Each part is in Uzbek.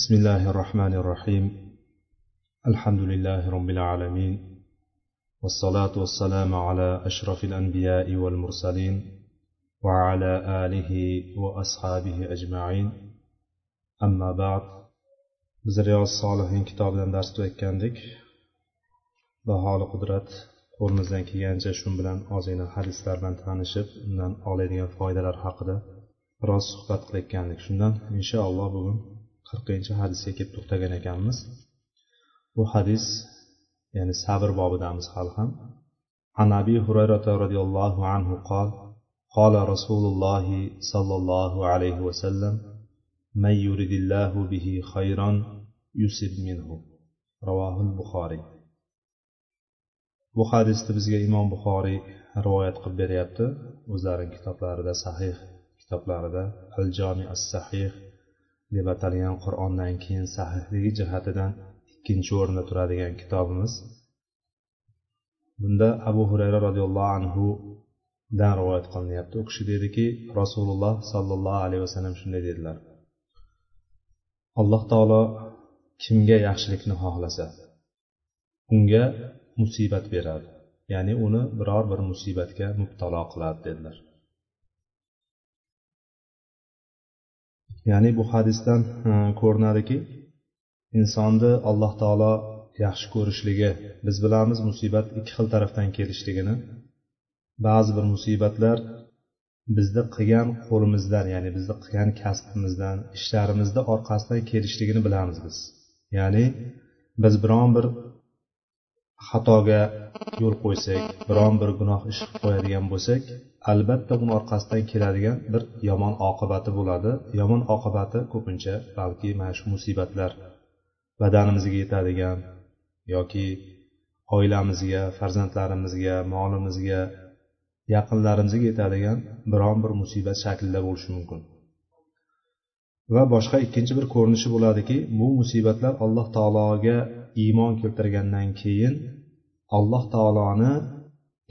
بسم الله الرحمن الرحيم. الحمد لله رب العالمين والصلاة والسلام على أشرف الأنبياء والمرسلين وعلى آله وأصحابه أجمعين. أما بعد بزريع الصالحين كتاب درس تؤكدك بحال قدرة قرنزن كي ينجا شنبلن أزينا حديث لربن تانشب من أعلى دين فايدة الحقدة راس صحبت لك شنبلن إن شاء الله بغن qirqinchi hadisga kelib to'xtagan ekanmiz bu hadis ya'ni sabr bobidamiz hali ham عن أبي هريرة رضي الله عنه قال قال رسول الله صلى الله عليه وسلم من يرد الله به خيرا يصب منه رواه البخاري bu hadisni bizga imom buxoriy rivoyat qilib beryapti o'zlarining kitoblarida sahih kitoblarida al jomi as sahih deb atalgan qur'ondan keyin sahihligi jihatidan ikkinchi o'rinda turadigan kitobimiz. Bunda abu hurayra roziyallohu anhudan rivoyat qilinyapti. U kishi dediki rasululloh sollallohu alayhi vasallam shunday dedilar. Alloh taolo kimga yaxshilikni xohlasa unga musibat beradi. Ya'ni uni biror bir musibatga mubtalo qiladi dedilar. Ya'ni bu hadisdan e, ko'rinadiki insonni alloh taolo yaxshi ko'rishligi biz bilamiz musibat ikki xil tarafdan kelishligini. Ba'zi bir musibatlar bizni qilgan qo'limizdan ya'ni bizni qilgan kasbimizdan ishlarimizni orqasidan kelishligini bilamiz biz. Ya'ni biz biron bir xatoga yo'l qo'ysak biron bir gunoh ish qilib qo'yadigan bo'lsak albatta uni orqasidan keladigan bir yomon oqibati bo'ladi. Yomon oqibati ko'pincha balki mana shu musibatlar. Badanimizga yetadigan yoki oilamizga farzandlarimizga molimizga yaqinlarimizga yetadigan biron bir musibat shaklida bo'lishi mumkin. Va boshqa ikkinchi bir ko'rinishi bo'ladiki bu musibatlar alloh taologa iymon keltirgandan keyin alloh taoloni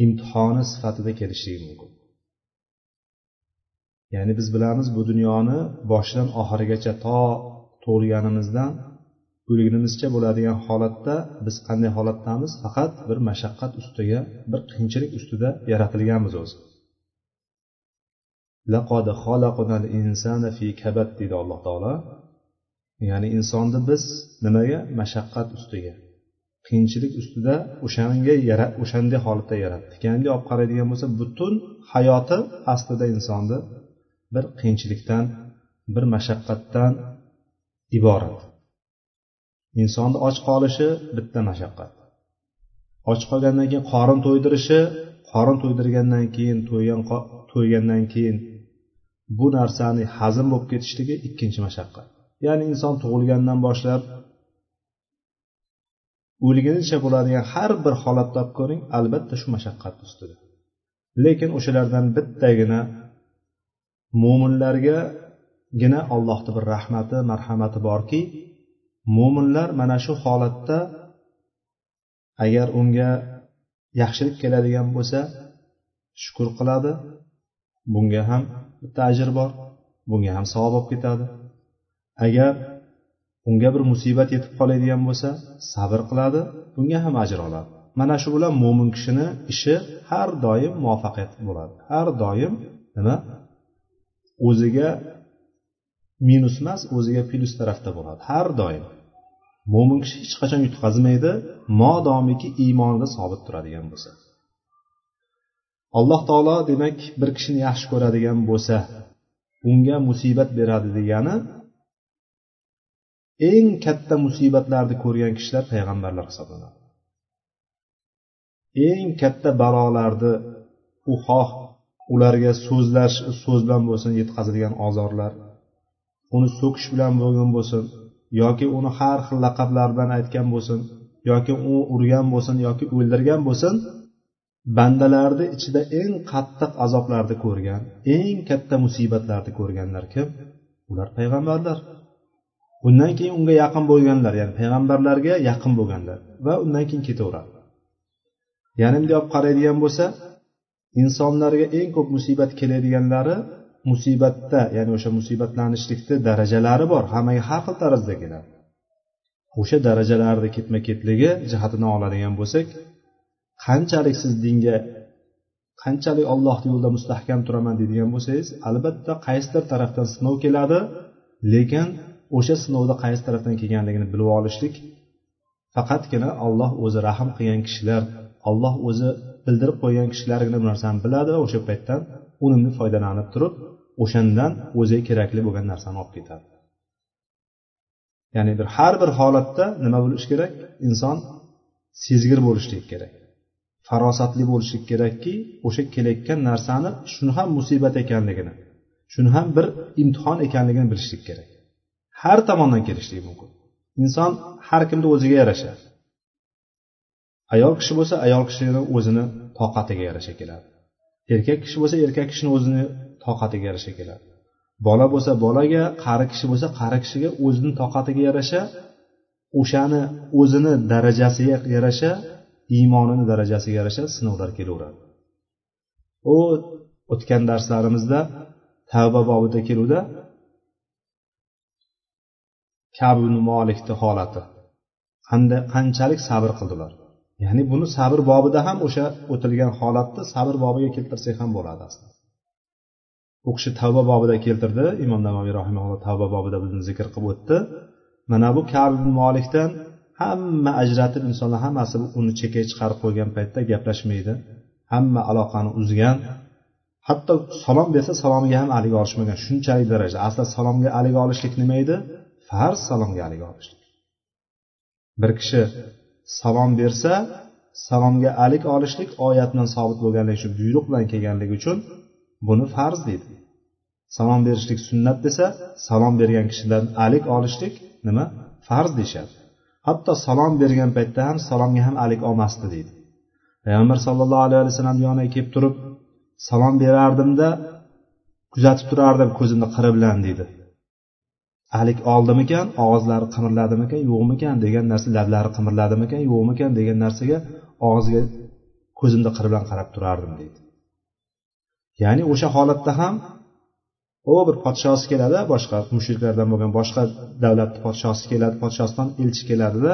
imtihoni sifatida kelishligi mumkin. Ya'ni biz bilamiz bu dunyoni boshidan oxirigacha to tug'ilganimizdan o'lgunimizcha bo'ladigan holatda biz qanday holatdamiz? Faqat bir mashaqqat ustiga bir qiyinchilik ustida yaratilganmiz o'zi. Deydi alloh taolo. Ya'ni insonni biz nimaga? Mashaqqat ustiga. Qiyinchilik ustida o'shanga o'shanday holatda yaratdik. Ya'ni olib qaraydigan bo'lsa butun hayoti aslida insonni bir qiyinchilikdan bir mashaqqatdan iborat. Insonni och qolishi bitta mashaqqat. Och qolgandan keyin qorin to'ydirishi qorin to'ydirgandan keyin to'ygan to'ygandan keyin bu narsani hazm bo'lib ketishligi ikkinchi mashaqqat. Ya'ni inson tug'ilgandan boshlab o'lgunicha bo'ladigan har bir holatni olib ko'ring albatta shu mashaqqat ustida. Lekin o'shalardan bittagina mo'minlargagina allohni bir rahmati marhamati borki mo'minlar mana shu holatda agar unga yaxshilik keladigan bo'lsa shukur qiladi. Bunga ham bitta ajr bor bunga ham savob bo'lib ketadi. Agar unga bir musibat yetib qoladigan bo'lsa sabr qiladi bunga ham ajr oladi. Mana shu bilan mo'min kishini ishi har doim muvaffaqiyatli bo'ladi. Har doim nima? O'ziga minus emas o'ziga plyus tarafda bo'ladi. Har doim mo'min kishi hech qachon yutqazmaydi modomiki iymonida sobit turadigan bo'lsa. Alloh taolo demak bir kishini yaxshi ko'radigan bo'lsa unga musibat beradi degani eng katta musibatlarni ko'rgan kishilar payg'ambarlar hisoblanadi. Eng katta balolarni u xoh ularga so'zlash so'z bilan bo'lsin yetkazilgan ozorlar. Uni so'kish bilan bo'lgan bo'lsin yoki uni har xil laqablar bilan aytgan bo'lsin yoki u urgan bo'lsin yoki o'ldirgan bo'lsin bandalarni ichida eng qattiq azoblarni ko'rgan eng katta musibatlarni ko'rganlar kim? Ular payg'ambarlar. Undan keyin unga yaqin bo'lganlar ya'ni payg'ambarlarga yaqin bo'lganlar va undan keyin ketaveradi. Ya'ni bunday olib qaraydigan bo'lsa insonlarga eng ko'p musibat keladiganlari musibatda ya'ni o'sha musibatlanishlikni darajalari bor. Hammaga har xil tarzda keladi. O'sha darajalarni ketma ketligi jihatidan oladigan bo'lsak qanchalik siz dinga qanchalik ollohni yo'lida mustahkam turaman deydigan bo'lsangiz albatta qaysidir tarafdan sinov keladi lekin o'sha sinovda qaysi tarafdan kelganligini bilib olishlik faqatgina olloh o'zi rahm qilgan kishilar olloh o'zi bildirib qo'ygan kishilargina bu narsani biladi va o'sha paytdan unumli foydalanib turib o'shandan o'ziga kerakli bo'lgan narsani olib ketadi. Ya'ni bir har bir holatda nima bo'lishi kerak? Inson sezgir bo'lishligi kerak. Farosatli bo'lishlik kerakki o'sha kelayotgan narsani shuni ham musibat ekanligini shuni ham bir imtihon ekanligini bilishlik kerak. Har tomondan kelishligi mumkin. Inson har kimni o'ziga yarasha. Ayol kishi bo'lsa ayol kishini o'zini toqatiga yarasha keladi. Erkak kishi bo'lsa erkak kishini o'zini toqatiga yarasha keladi. Bola bo'lsa bolaga qari kishi bo'lsa qari kishiga o'zini toqatiga yarasha o'shani o'zini darajasiga yarasha iymonini darajasiga yarasha sinovlar kelaveradi. U o'tgan darslarimizda tavba bobida keluvda kabi molikni holati. Qanday qanchalik sabr qildilar? Ya'ni buni sabr bobida ham o'sha o'tilgan holatni sabr bobiga keltirsak ham bo'ladi aslida. U kishi tavba bobida keltirdi. Imom navoiy rahimalloh tavba bobida buni zikr qilib o'tdi. Mana bu kabi molikdan hamma ajratib insonlar hammasi uni chekkaga chiqarib qo'ygan paytda gaplashmaydi. Hamma aloqani uzgan. Hatto salom bersa salomiga ham aliga olishmagan. Shunchalik darajada asli salomga aliga olishlik nima edi? Farz salomga aliga olishlik. Bir kishi salom bersa salomga alik olishlik oyat bilan sobit bo'lganligi uchun buyruq bilan kelganligi uchun buni farz deydi. Salom berishlik sunnat desa salom bergan kishidan alik olishlik nima? Farz deyishadi. Hatto salom bergan paytda ham salomga ham alik olmasdi deydi. Payg'ambar sallallohu alayhi vasallam yoniga kelib turib salom berardimda kuzatib turardim ko'zimni qiri bilan deydi. Alik oldimikan og'izlari qimirladimikan yo'qmikan degan narsa lablari qimirladimikan yo'qmikan degan narsaga og'ziga ko'zimni qiri bilan qarab turardim deydi. Ya'ni o'sha holatda ham u bir podshosi keladi boshqa mushriklardan bo'lgan boshqa davlatni podshosi keladi podshosidan elchi keladida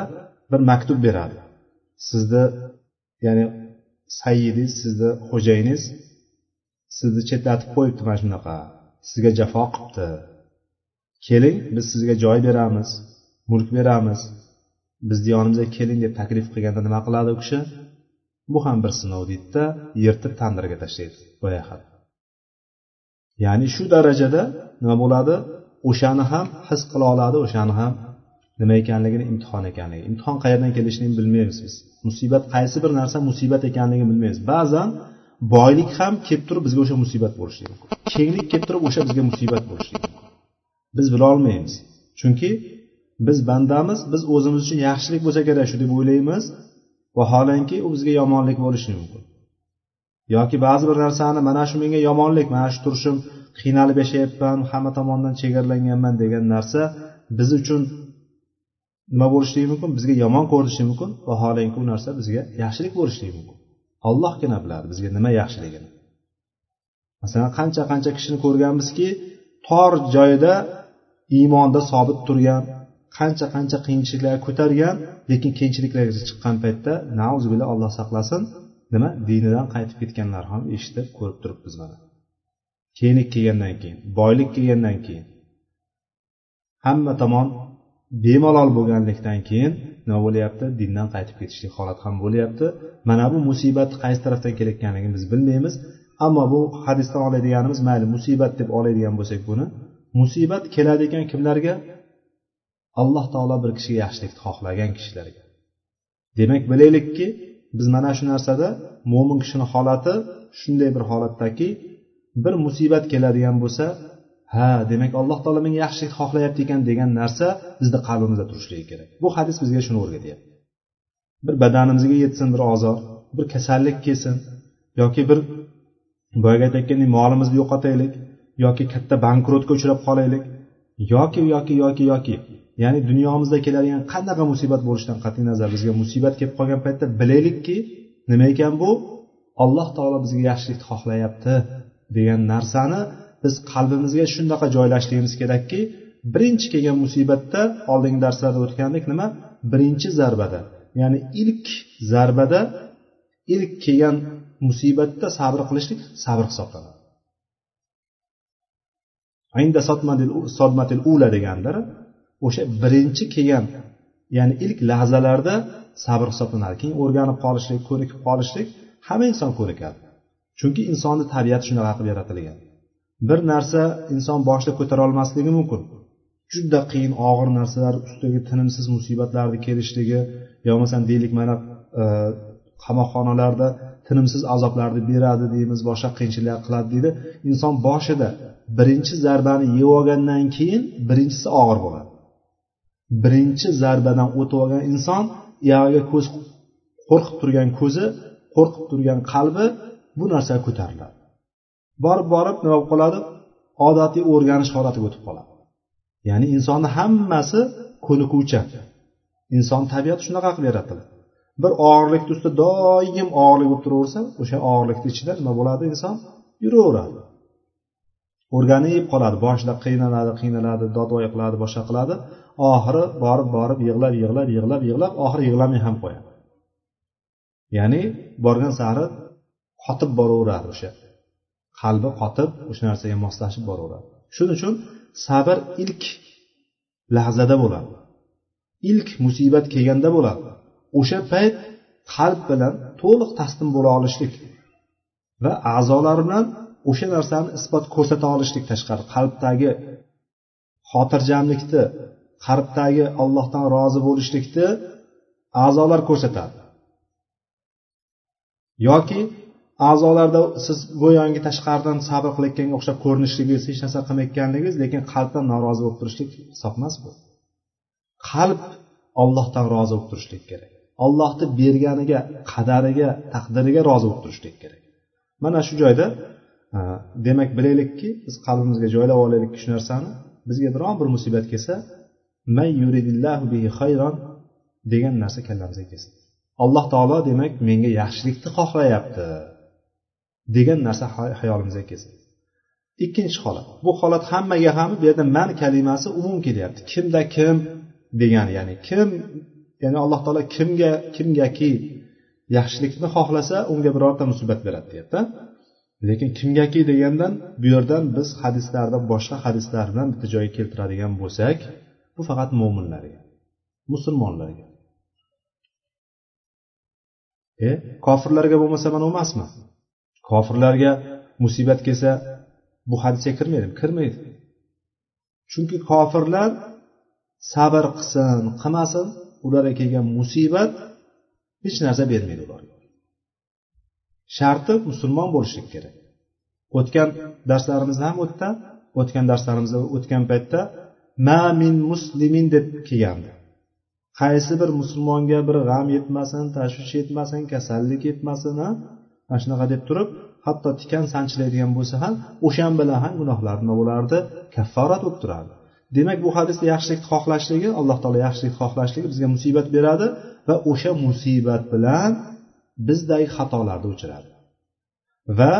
bir maktub beradi. Sizni ya'ni sayidingiz sizni xo'jayiniz sizni chetlatib qo'yibdi mana shunaqa sizga jafo qilibdi. Keling biz sizga joy beramiz mulk beramiz. Bizni yonimizga keling deb taklif qilganda nima qiladi u kishi? Bu ham bir sinov deydida yirtib tandirga tashlaydi boyaqa ya'ni shu darajada nima bo'ladi? O'shani ham his qila oladi o'shani ham nima ekanligini imtihon ekanligi. Imtihon qayerdan kelishini bilmaymiz biz. Musibat qaysi bir narsa musibat ekanligini bilmaymiz. Ba'zan boylik ham kelib turib bizga o'sha musibat bo'lishligi mumkin. Kenglik kelib turib o'sha bizga musibat bo'lishligi mumkin. Biz bilolmaymiz chunki biz bandamiz biz o'zimiz uchun yaxshilik bo'lsa kerak shu deb o'ylaymiz. Vaholanki u bizga yomonlik bo'lishi mumkin. Yoki ba'zi bir narsani mana shu menga yomonlik mana shu turishim qiynalib yashayapman hamma tomondan chegaralanganman degan narsa biz uchun nima bo'lishligi mumkin? Bizga yomon ko'rinishi mumkin. Vaholanki u narsa bizga yaxshilik bo'lishligi mumkin. Ollohgina biladi bizga nima yaxshiligini. Masalan qancha qancha kishini ko'rganmizki tor joyda iymonda sobit turgan qancha qancha qiyinchiliklar ko'targan lekin qiyinchiliklarga chiqqan paytda nauzubillah alloh saqlasin nima dinidan qaytib ketganlar ham eshitib ko'rib turibmiz mana. Keyinlik kelgandan keyin boylik kelgandan keyin hamma tomon bemalol bo'lganlikdan keyin nima bo'lyapti? Dindan qaytib ketishlik holat ham bo'lyapti. Mana bu musibat qaysi tarafdan kelayotganligini biz bilmaymiz ammo bu hadisdan oladiganimiz mayli musibat deb oladigan bo'lsak buni musibat keladi ekan kimlarga? Alloh taolo bir kishiga yaxshilikni xohlagan kishilarga. Demak bilaylikki biz mana shu narsada mo'min kishini holati shunday bir holatdaki bir musibat keladigan bo'lsa ha demak alloh taolo menga yaxshilik xohlayapti ekan degan narsa bizni qalbimizda turishligi kerak. Bu hadis bizga shuni o'rgatyapti. Bir badanimizga yetsin bir ozor bir kasallik kelsin yoki bir boyagi aytayotgandek molimizni yo'qotaylik yoki katta bankrotga uchrab qolaylik. Yoki yoki yoki yoki ya'ni dunyomizda keladigan qanaqa musibat bo'lishidan qat'iy nazar bizga musibat kelib qolgan paytda bilaylikki nima ekan bu? Alloh taolo bizga yaxshilikni xohlayapti degan narsani biz qalbimizga shundaqa joylashligimiz kerakki birinchi kelgan musibatda oldingi darslarda o'tgandek nima? Birinchi zarbada ya'ni ilk zarbada ilk kelgan musibatda sabr qilishlik sabr hisoblanadi. Inda sodmatil ula deganlar o'sha birinchi kelgan ya'ni ilk lahzalarda sabr hisoblanadi keyin o'rganib qolishlik ko'nikib qolishlik hamma inson ko'nikadi. Chunki insonni tabiati shunaqa qilib yaratilgan bir narsa inson boshida ko'tara olmasligi mumkin. Juda qiyin og'ir narsalar ustiga tinimsiz musibatlarni kelishligi yo bo'lmasam deylik mana e, qamoqxonalarda tinimsiz azoblarni beradi deymiz boshqa qiyinchiliklar qiladi deydi. Inson boshida birinchi zarbani yeb olgandan keyin birinchisi og'ir bo'ladi. Birinchi zarbadan o'tib olgan inson uyog'iga ko'z qo'rqib turgan ko'zi qo'rqib turgan qalbi bu narsaga ko'tariladi. Borib borib nima bo'lib qoladi? Odatiy o'rganish holatiga o'tib qoladi. Ya'ni insonni hammasi ko'nikuvchan. Inson tabiati shunaqa qilib yaratiladi. Bir og'irlikni ustida doim og'irlik bo'lib turaversa o'sha og'irlikni ichida nima bo'ladi inson? Yuraveradi. O'rganib qoladi boshida qiynaladi qiynaladi dodvoy qiladi boshqa qiladi. Oxiri borib borib yig'lab yig'lab yig'lab yig'lab oxiri yig'lamay ham qo'yadi. Ya'ni borgan sari qotib boraveradi o'sha qalbi qotib o'sha narsaga moslashib boraveradi. Shuning uchun sabr ilk lahzada bo'ladi. Ilk musibat kelganda bo'ladi. O'sha payt qalb bilan to'liq taslim bo'la olishlik va a'zolar bilan o'sha narsani isbot ko'rsata olishlik tashqari qalbdagi xotirjamlikni qalbdagi allohdan rozi bo'lishlikni a'zolar ko'rsatadi. Yoki a'zolarda siz go'yoki tashqaridan sabr qilayotganga o'xshab ko'rinishligingiz hech narsa qilmayotganligingiz lekin qalbdan norozi bo'lib turishlik hisobemas bu. Qalb ollohdan rozi bo'lib turishlik kerak. Ollohni berganiga qadariga taqdiriga rozi bo'lib turishlik kerak. Mana shu joyda e, demak bilaylikki biz qalbimizga joylab olaylikki shu narsani bizga biron bir musibat kelsa may yuridillahu bihi xayron degan narsa kallamizga kelsin alloh taolo demak menga yaxshilikni xohlayapti degan narsa hayolimizga kelsin ikkinchi holat. Bu holat hammaga ham bu yerda man kalimasi umum kelyapti. Kimda kim degani ya'ni kim ya'ni alloh taolo kimga kimgaki yaxshilikni xohlasa unga birorta musibat beradi deyapti lekin kimgaki degandan bu yerdan biz hadislarda boshqa hadislardan bitta joyga keltiradigan bo'lsak bu faqat mo'minlarga musulmonlarga. E kofirlarga bo'lmasa mana emasmi kofirlarga musibat kelsa bu hadisga kirmaydimi kirmaydi. Chunki kofirlar sabr qilsin qilmasin ularga kelgan musibat hech narsa bermaydi ularga. Sharti musulmon bo'lishlik kerak. O'tgan darslarimizda ham o'tdi o'tgan darslarimizda o'tgan paytda ma min muslimin deb kelgandi. Qaysi bir musulmonga bir g'am yetmasin tashvish yetmasin kasallik yetmasin mana shunaqa deb turib hatto tikan sanchilaydigan bo'lsa ham o'shan bilan ham gunohlari nima bo'lardi kafforat bo'lib turardi. Demak bu hadisda yaxshilikni xohlashligi alloh taolo yaxshilik xohlashligi bizga musibat beradi va o'sha musibat bilan bizdagi xatolarni o'chiradi. Va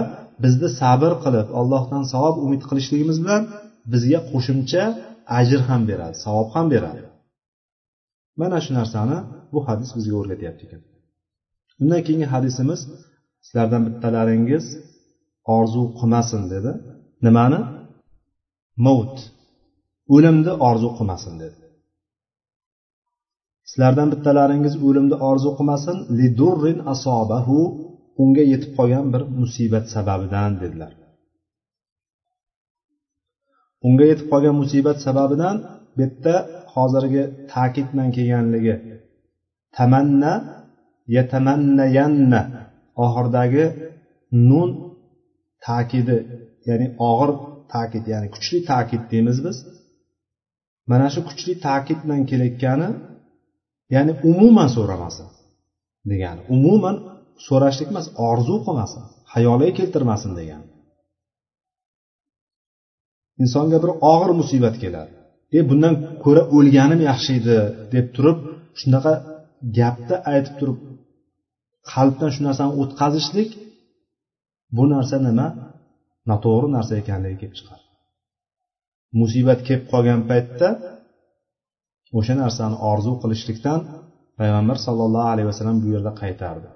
bizni sabr qilib allohdan savob umid qilishligimiz bilan bizga qo'shimcha ajr ham beradi savob ham beradi. Mana shu narsani bu hadis bizga o'rgatyapti ekan. Undan keyingi hadisimiz sizlardan bittalaringiz orzu qilmasin dedi. Nimani? Mavt o'limni orzu qilmasin dedi. Sizlardan bittalaringiz o'limni orzu qilmasin lidurrin asobahu unga yetib qolgan bir musibat sababidan dedilar. Unga yetib qolgan musibat sababidan bu yerda hozirgi ta'kid bilan kelganligi tamanna yatamannayanna oxiridagi nun ta'kidi ya'ni og'ir ta'kid ya'ni kuchli ta'kid deymiz biz. Mana shu kuchli ta'kid bilan kelayotgani ya'ni umuman so'ramasin degani umuman so'rashlik emas orzu qilmasin xayoliga keltirmasin degani. Insonga bir og'ir musibat keladi. E bundan ko'ra o'lganim yaxshi edi deb turib shunaqa gapni aytib turib qalbdan shu narsani o'tkazishlik bu narsa nima? Noto'g'ri narsa ekanligi kelib chiqadi. Musibat kelib qolgan paytda o'sha narsani orzu qilishlikdan payg'ambar sollallohu alayhi vasallam bu yerda qaytardi.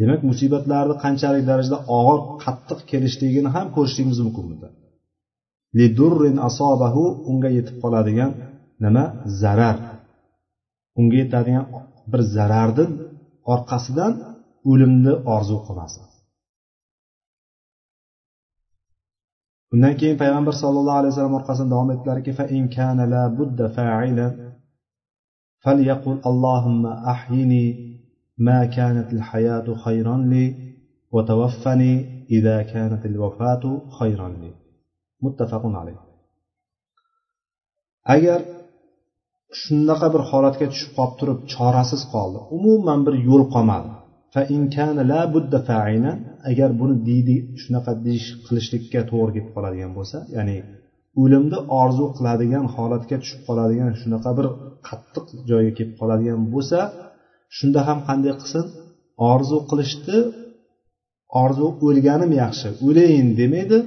Demak musibatlarni qanchalik darajada og'ir qattiq kelishligini ham ko'rishligimiz mumkin bunda. Lidurrin asobahu unga yetib qoladigan nima? Zarar. Unga yetadigan bir zararni orqasidan o'limni orzu qilmasin. undan keyin payg'ambar sallallohu alayhi vasallam orqasidan davom etdilarki فليقل اللهم أحيني ما كانت الحياة خيرا لي وتوفني إذا كانت الوفاة خيرا لي متفق عليه agar shunaqa bir holatga tushib qolib turib chorasiz qoldi umuman bir yo'l qolmadi Agar buni deydi shunaqa deyish qilishlikka to'g'ri kelib qoladigan bo'lsa ya'ni o'limni orzu qiladigan holatga tushib qoladigan shunaqa bir qattiq joyga kelib qoladigan bo'lsa shunda ham qanday qilsin? Orzu qilishni orzu o'lganim yaxshi o'layin demaydi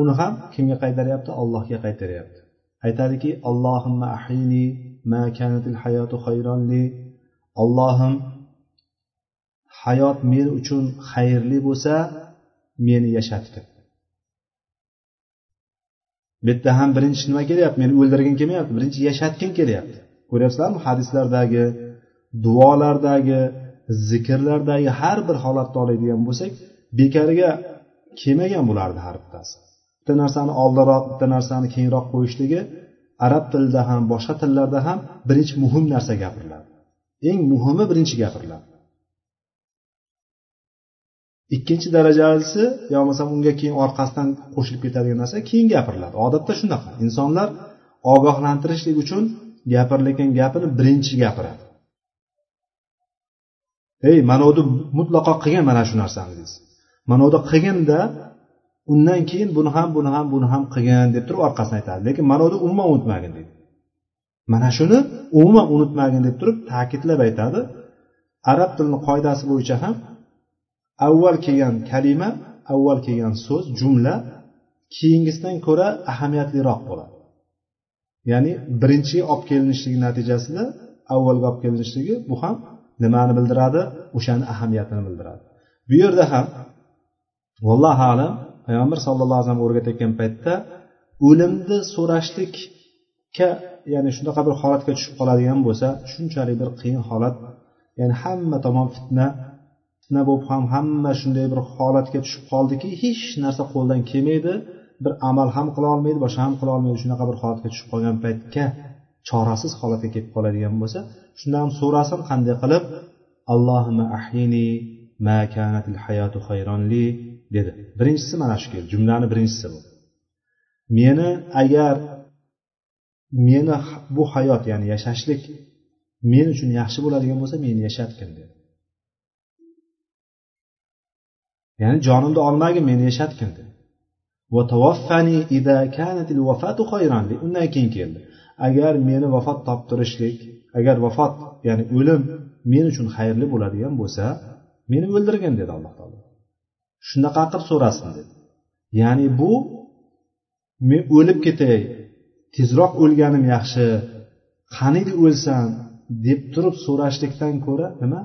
uni ham kimga qaytaryapti? Allohga qaytaryapti. Aytadiki allohimma ahini ma kanatil hayatu hayronli allohim hayot men uchun xayrli bo'lsa meni yashatdi. Bu yerda ham birinchi nima kelyapti? Meni o'ldirgin kelmayapti. Birinchi yashatgin kelyapti. Ko'ryapsizlarmi? Hadislardagi duolardagi zikrlardagi har bir holatni oladigan bo'lsak bekariga kelmagan bularni har bittasi. Bitta narsani oldinroq bitta narsani keyinroq qo'yishligi arab tilida ham boshqa tillarda ham birinchi muhim narsa gapiriladi eng muhimi birinchi gapiriladi ikkinchi darajasi yo bo'lmasam unga keyin orqasidan qo'shilib ketadigan narsa keyin gapiriladi odatda shunaqa. Insonlar ogohlantirishlik uchun gapirilayotgan gapini birinchi gapiradi. Ey manavni mutlaqo qilgin mana shu narsani deysiz. Manavda qilginda undan keyin buni ham buni ham buni ham qilgin deb turib orqasidan aytadi. Lekin manavni umuman unutmagin deydi. Mana shuni umuman unutmagin deb turib ta'kidlab aytadi. Arab tilini qoidasi bo'yicha ham avval kelgan kalima avval kelgan so'z jumla keyingisidan ko'ra ahamiyatliroq bo'ladi. Ya'ni birinchi olib kelinishligi natijasida avvalgi olib kelinishligi bu ham nimani bildiradi? O'shani ahamiyatini bildiradi. Bu yerda ham vallohu alam payg'ambar sallallohu alayhi vasallam o'rgatayotgan paytda o'limni so'rashlikka ya'ni shunaqa bir holatga tushib qoladigan bo'lsa shunchalik bir qiyin holat ya'ni hamma tomon fitna fitna bo'lib ham hamma shunday bir holatga tushib qoldiki hech narsa qo'ldan kelmaydi. Bir amal ham qila olmaydi boshqa ham qila olmaydi. Shunaqa bir holatga tushib qolgan paytga chorasiz holatga kelib qoladigan bo'lsa shunda ham so'rasin qanday qilib? Allohima ahyini ma kanatil hayatu hayronli dedi. Birinchisi mana shu keldi. Jumlani birinchisi bu. Meni agar meni bu hayot ya'ni yashashlik men uchun yaxshi bo'ladigan bo'lsa meni yashatgin dedi. Ya'ni jonimni olmagin meni yashatgin dedi. Undan keyin keldi. Agar meni vafot toptirishlik agar vafot ya'ni o'lim men uchun xayrli bo'ladigan bo'lsa meni o'ldirgin dedi alloh taolo. Shunaqa qilib so'rasin dedi. Ya'ni bu men o'lib ketay tezroq o'lganim yaxshi qaniydi o'lsam deb turib so'rashlikdan ko'ra nima?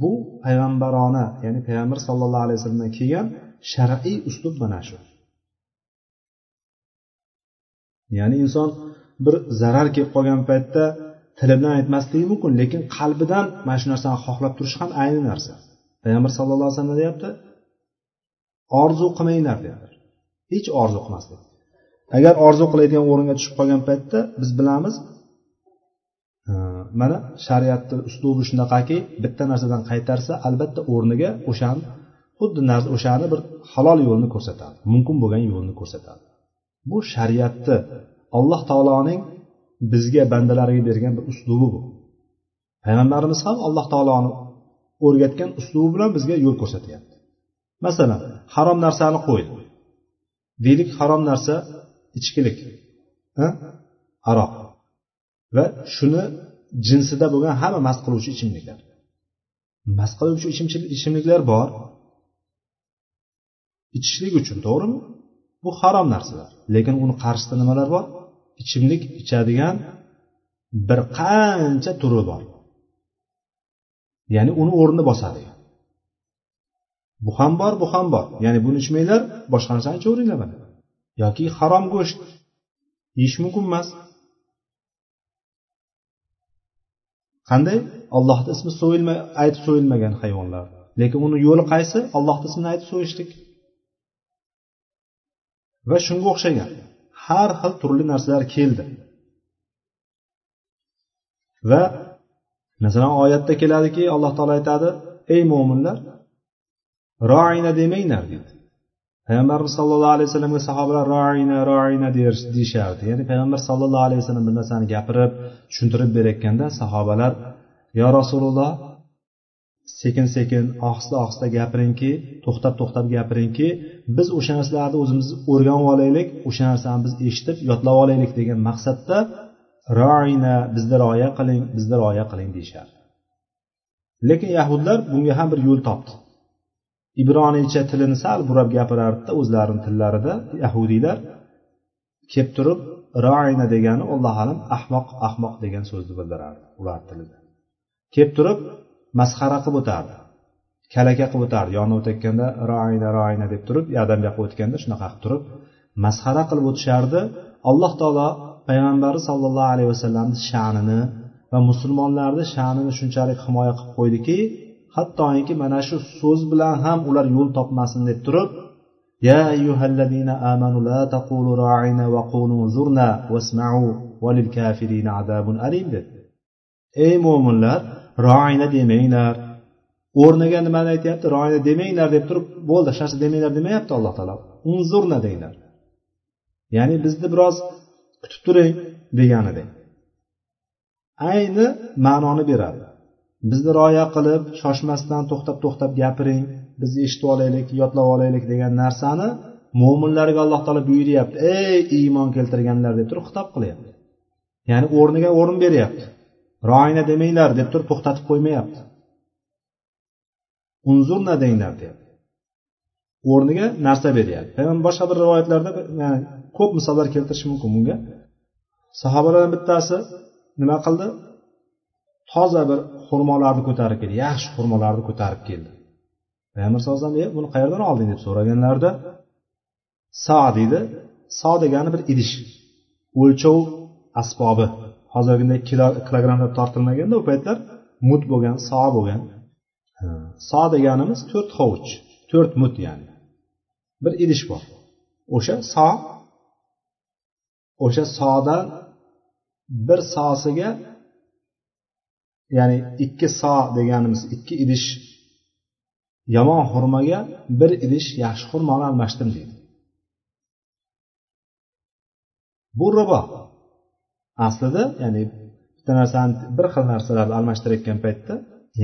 Bu payg'ambarona ya'ni payg'ambar sallallohu alayhi vasallamdan kelgan shar'iy uslub mana shu. Ya'ni inson bir zarar kelib qolgan paytda tili bilan aytmasligi mumkin lekin qalbidan mana shu narsani xohlab turish ham ayni narsa. Payg'ambar sallallohu alayhi vasallam deyapti orzu qilmanglar deyapti. Hech orzu qilmaslik. Agar orzu qiladigan o'ringa tushib qolgan paytda biz bilamiz Э, mana shariatni uslubi shunaqaki bitta narsadan qaytarsa albatta o'rniga o'shani xuddi o'shani bir halol yo'lni ko'rsatadi mumkin bo'lgan yo'lni ko'rsatadi. Bu shariatni alloh taoloning bizga bandalariga bergan bir uslubi bu. Payg'ambarimiz ham alloh taoloni o'rgatgan uslubi bilan bizga yo'l ko'rsatyapti. Masalan harom narsani qo'ydi deylik harom narsa ichkilik aroq. Va shuni jinsida bo'lgan hamma mast qiluvchi ichimliklar. Mast qiluvchi ichimliklar bor. Ichishlik uchun to'g'rimi? Bu harom narsalar. Lekin uni qarshisida nimalar bor? Ichimlik ichadigan bir qancha turi bor. Ya'ni uni o'rnini bosadi. Bu ham bor bu ham bor. Ya'ni buni ichmanglar boshqa narsani ichaveringlar mana yoki harom go'sht. Yeyish mumkin emas. Qanday? Ollohni ismi so'yilma aytib so'yilmagan hayvonlar. Lekin uni yo'li qaysi? Ollohni ismini aytib so'yishlik. Va shunga o'xshagan. Har xil turli narsalar keldi. Va masalan oyatda keladiki alloh taolo aytadi ey mo'minlar roina demanglar deydi. Payg'ambarimiz sallallohu alayhi vasallamga sahobalar roina roina deyishardi. Ya'ni payg'ambar sallallohu alayhi vasallam bir narsani gapirib tushuntirib berayotganda sahobalar yo rasululloh sekin sekin ohista ohista gapiringki to'xtab to'xtab gapiringki biz o'sha narsalarni o'zimiz o'rganib olaylik o'sha narsani biz eshitib yodlab olaylik degan maqsadda roina bizni rioya qiling bizni rioya qiling deyishardi. Lekin yahudlar bunga ham bir yo'l topdi. Ibroniycha tilini sal burab gapirardida o'zlarini tillarida yahudiylar kelib turib roina degani alloh alam ahmoq ahmoq degan so'zni bildirardi ular tilida. Kelib turib masxara qilib o'tardi. Kalaka qilib o'tardi. Yonidan o'tayotganda roina roina deb turib yoqdan bu yoqqa o'tganda shunaqa qilib turib masxara qilib o'tishardi. Alloh taolo payg'ambari sollallohu alayhi vasallamni sha'nini va musulmonlarni sha'nini shunchalik himoya qilib qo'ydiki hattoki mana shu so'z bilan ham ular yo'l topmasin deb turib ya ayyuhallazina amanu la taqulu ra'ina va qulu zurna wasma'u valil kafirina azabun alim dedi. Ey mo'minlar roina demanglar. O'rniga nimani aytyapti? Roina demanglar deb turib bo'ldi hech narsa demanglar demayapti alloh taolo. Unzurna denglar ya'ni bizni biroz kutib turing deganidek ayni ma'noni beradi. Bizni rioya qilib shoshmasdan to'xtab to'xtab gapiring biz eshitib olaylik yodlab olaylik degan narsani mo'minlarga alloh taolo buyuryapti. Ey iymon keltirganlar deb turib xitob qilyapti. Ya'ni o'rniga o'rin beryapti. Roina demanglar deb turib to'xtatib qo'ymayapti. Unzurna denglar deyapti o'rniga narsa beryapti. Boshqa bir rivoyatlarda yani ko'p misollar keltirish mumkin bunga. Sahobalardan bittasi nima qildi? Toza bir xurmolarni ko'tarib keldi. Yaxshi xurmolarni ko'tarib keldi. Payg'ambar sallallohu alayhi vasallam buni qayerdan olding? deb so'raganlarida so deydi. So degani bir idish o'lchov asbobi. Hozirgidek kilogrammlab tortilmaganda u paytlar mut bo'lgan so bo'lgan. So deganimiz to'rt hovuch to'rt mut ya'ni. Bir idish bor. O'sha so o'sha sodan bir sosiga ya'ni ikki so deganimiz ikki idish yomon xurmoga bir idish yaxshi xurmoni almashdim deydi. Bu ribo aslida ya'ni bitta narsani bir xil narsalarni almashtirayotgan paytda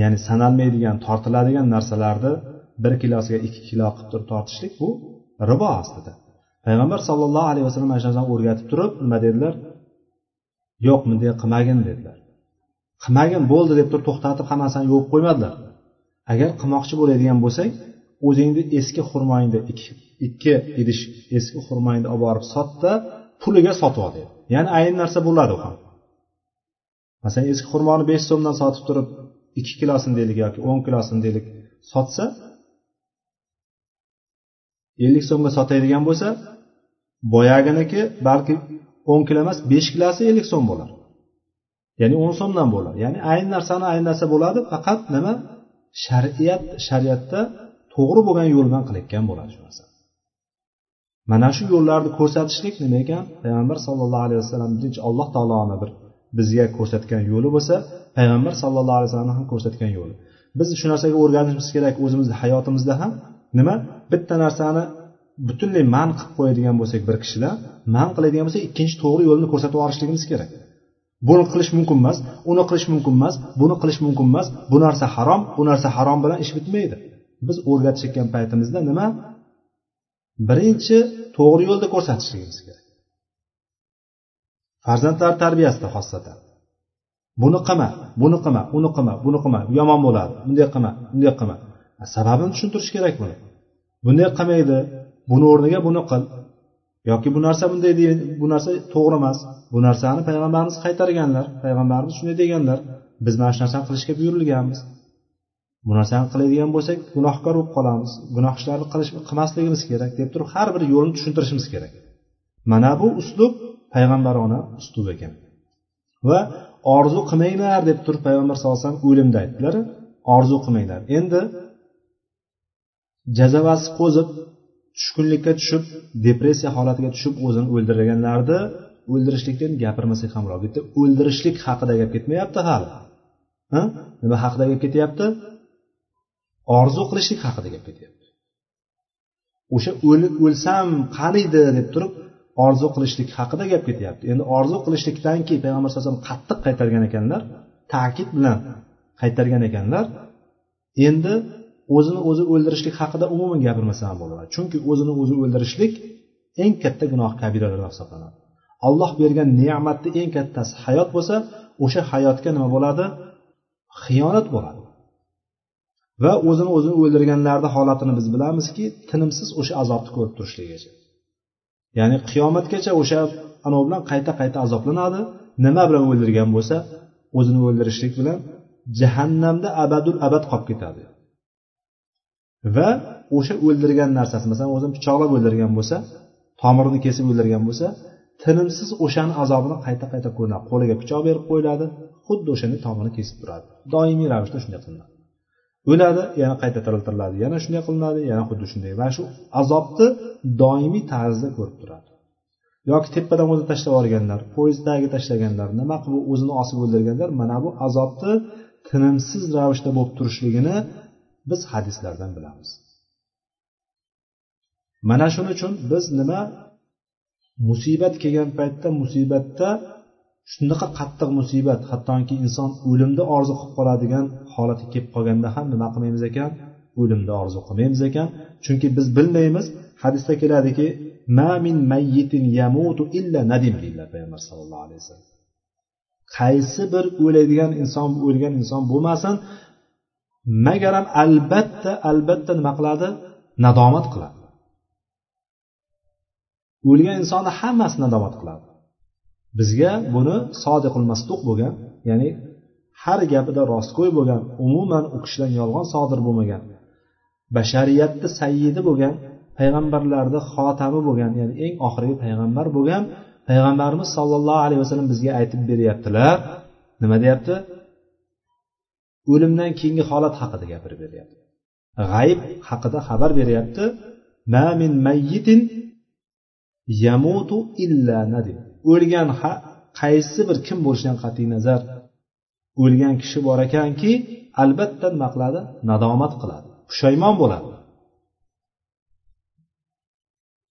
ya'ni sanalmaydigan tortiladigan narsalarni bir kilosiga ikki kilo qilib turib tortishlik bu ribo aslida. Payg'ambar sollallohu alayhi vasallam mana shu narsani o'rgatib turib nima dedilar? Yo'q bunday qilmagin dedilar. Qilmagin bo'ldi deb turib to'xtatib hammasini yuvib qo'ymadilar. Agar qilmoqchi bo'ladigan bo'lsang o'zingni eski xurmoyingni ikki idish eski xurmoyingni olib borib sotda puliga sotib ol dedi ya'ni ayni narsa bo'ladi u ham. Masalan eski xurmoni besh so'mdan sotib turib ikki kilosini deylik yoki o'n kilosini deylik sotsa ellik so'mga sotadigan bo'lsa boyaginiki balki o'n kilo emas besh kilosi ellik so'm bo'lar. Ya'ni o'n so'mdan bo'ladi. Ya'ni ayni narsani ayni narsa bo'ladi faqat nima? Shariat shariatda to'g'ri bo'lgan yo'l bilan qilayotgan bo'ladi shu narsa. Mana shu yo'llarni ko'rsatishlik nima ekan? Payg'ambar sallallohu alayhi vasallam birinchi alloh taoloni bir bizga ko'rsatgan yo'li bo'lsa payg'ambar sallallohu alayhi vasallam ham ko'rsatgan yo'li. Biz shu narsaga o'rganishimiz kerak o'zimizni hayotimizda ham nima? Bitta narsani butunlay man qilib qo'yadigan bo'lsak bir kishidan man qiladigan bo'lsak ikkinchi to'g'ri yo'lni ko'rsatib yuborishligimiz kerak. Buni qilish mumkin emas uni qilish mumkin emas buni qilish mumkin emas bu narsa harom bu narsa harom bilan ish bitmaydi. Biz o'rgatishayotgan paytimizda nima? Birinchi to'g'ri yo'lda ko'rsatishligimiz kerak. Farzandlar tarbiyasida xosatan buni qilma buni qilma uni qilma buni qilma yomon bo'ladi bunday qilma bunday qilma. Sababini tushuntirish kerak buni. Bunday qilmaydi buni o'rniga buni qil. Yoki bu narsa bunday bu narsa to'g'ri emas. Bu narsani payg'ambarimiz qaytarganlar payg'ambarimiz shunday deganlar biz mana shu narsani qilishga buyurilganmiz. Bu narsani qiladigan bo'lsak gunohkor bo'lib qolamiz. Gunoh ishlarni qilmasligimiz kerak deb turib har bir yo'lni tushuntirishimiz kerak. Mana bu uslub payg'ambarona uslub ekan. Va orzu qilmanglar deb turib payg'ambar sallallohu alayhi vasallam o'limda aytdilar. Orzu qilmanglar. Endi jazavasi qo'zib tushkunlikka tushib depressiya holatiga tushib o'zini o'ldirganlarni o'ldirishlikdan gapirmasak ham bo'ladi bu yerda o'ldirishlik haqida gap ketmayapti hali. Nima haqida gap ketyapti? Orzu qilishlik haqida gap ketyapti. O'sha o'lsam qaniydi deb turib orzu qilishlik haqida gap ketyapti. Endi orzu qilishlikdan keyin payg'ambar sallallohu alayhi vasallam qattiq qaytargan ekanlar ta'kid bilan qaytargan ekanlar endi o'zini o'zi o'ldirishlik haqida umuman gapirmasa ham bo'ladi. Chunki o'zini o'zi o'ldirishlik eng katta gunoh kabiralardan hisoblanadi. Alloh bergan ne'matni eng kattasi hayot bo'lsa o'sha hayotga nima bo'ladi? Xiyonat bo'ladi. Va o'zini o'zini o'ldirganlarni holatini biz bilamizki tinimsiz o'sha azobni ko'rib turishligicha. Ya'ni qiyomatgacha o'sha anavi bilan qayta qayta azoblanadi. Nima bilan o'ldirgan bo'lsa o'zini o'ldirishlik bilan jahannamda abadul abad qolib ketadi. Va o'sha o'ldirgan narsasi masalan o'zini pichoqlab o'ldirgan bo'lsa tomirini kesib o'ldirgan bo'lsa tinimsiz o'shani azobini qayta qayta ko'rinadi qo'liga pichoq berib qo'yiladi xuddi o'shanday tomirini kesib turadi. Doimiy ravishda shunday qilinadi. O'ladi yana qayta tiriltiriladi yana shunday qilinadi yana xuddi shunday va shu azobni doimiy tarzda ko'rib turadi. Yoki tepadan o'zi tashlab yuborganlar poyezd tagiga tashlaganlar nima qilib o'zini osib o'ldirganlar mana bu azobni tinimsiz ravishda bo'lib turishligini biz hadislardan bilamiz. Mana shuning uchun biz nima? Musibat kelgan paytda musibatda shunaqa qattiq musibat hattoki inson o'limni orzu qilib qoladigan holatga kelib qolganda ham nima qilmaymiz ekan? O'limni orzu qilmaymiz ekan. Chunki biz bilmaymiz hadisda keladiki ma min mayyitin yamutu illa nadim deydilar payg'ambar sallallohu alayhi vasallam. Qaysi bir o'laydigan inson o'lgan inson bo'lmasin magaram albatta albatta nima qiladi? Nadomat qiladi. O'lgan insonni hammasi nadomat qiladi. Bizga buni sodiqul masduq bo'lgan ya'ni har gapida rostgo'y bo'lgan umuman u kishidan yolg'on sodir bo'lmagan bashariyatni sayyidi bo'lgan payg'ambarlarni xotami bo'lgan ya'ni eng oxirgi payg'ambar bo'lgan payg'ambarimiz sollallohu alayhi vasallam bizga aytib beryaptilar. Nima deyapti? O'limdan keyingi holat haqida gapirib beryapti. G'ayb haqida xabar beryapti. Ma min mayyitin yamutu illa nadi o'lgan qaysi bir kim bo'lishidan qat'iy nazar? O'lgan kishi bor ekanki albatta nima qiladi nadomat qiladi. Pushaymon bo'ladi.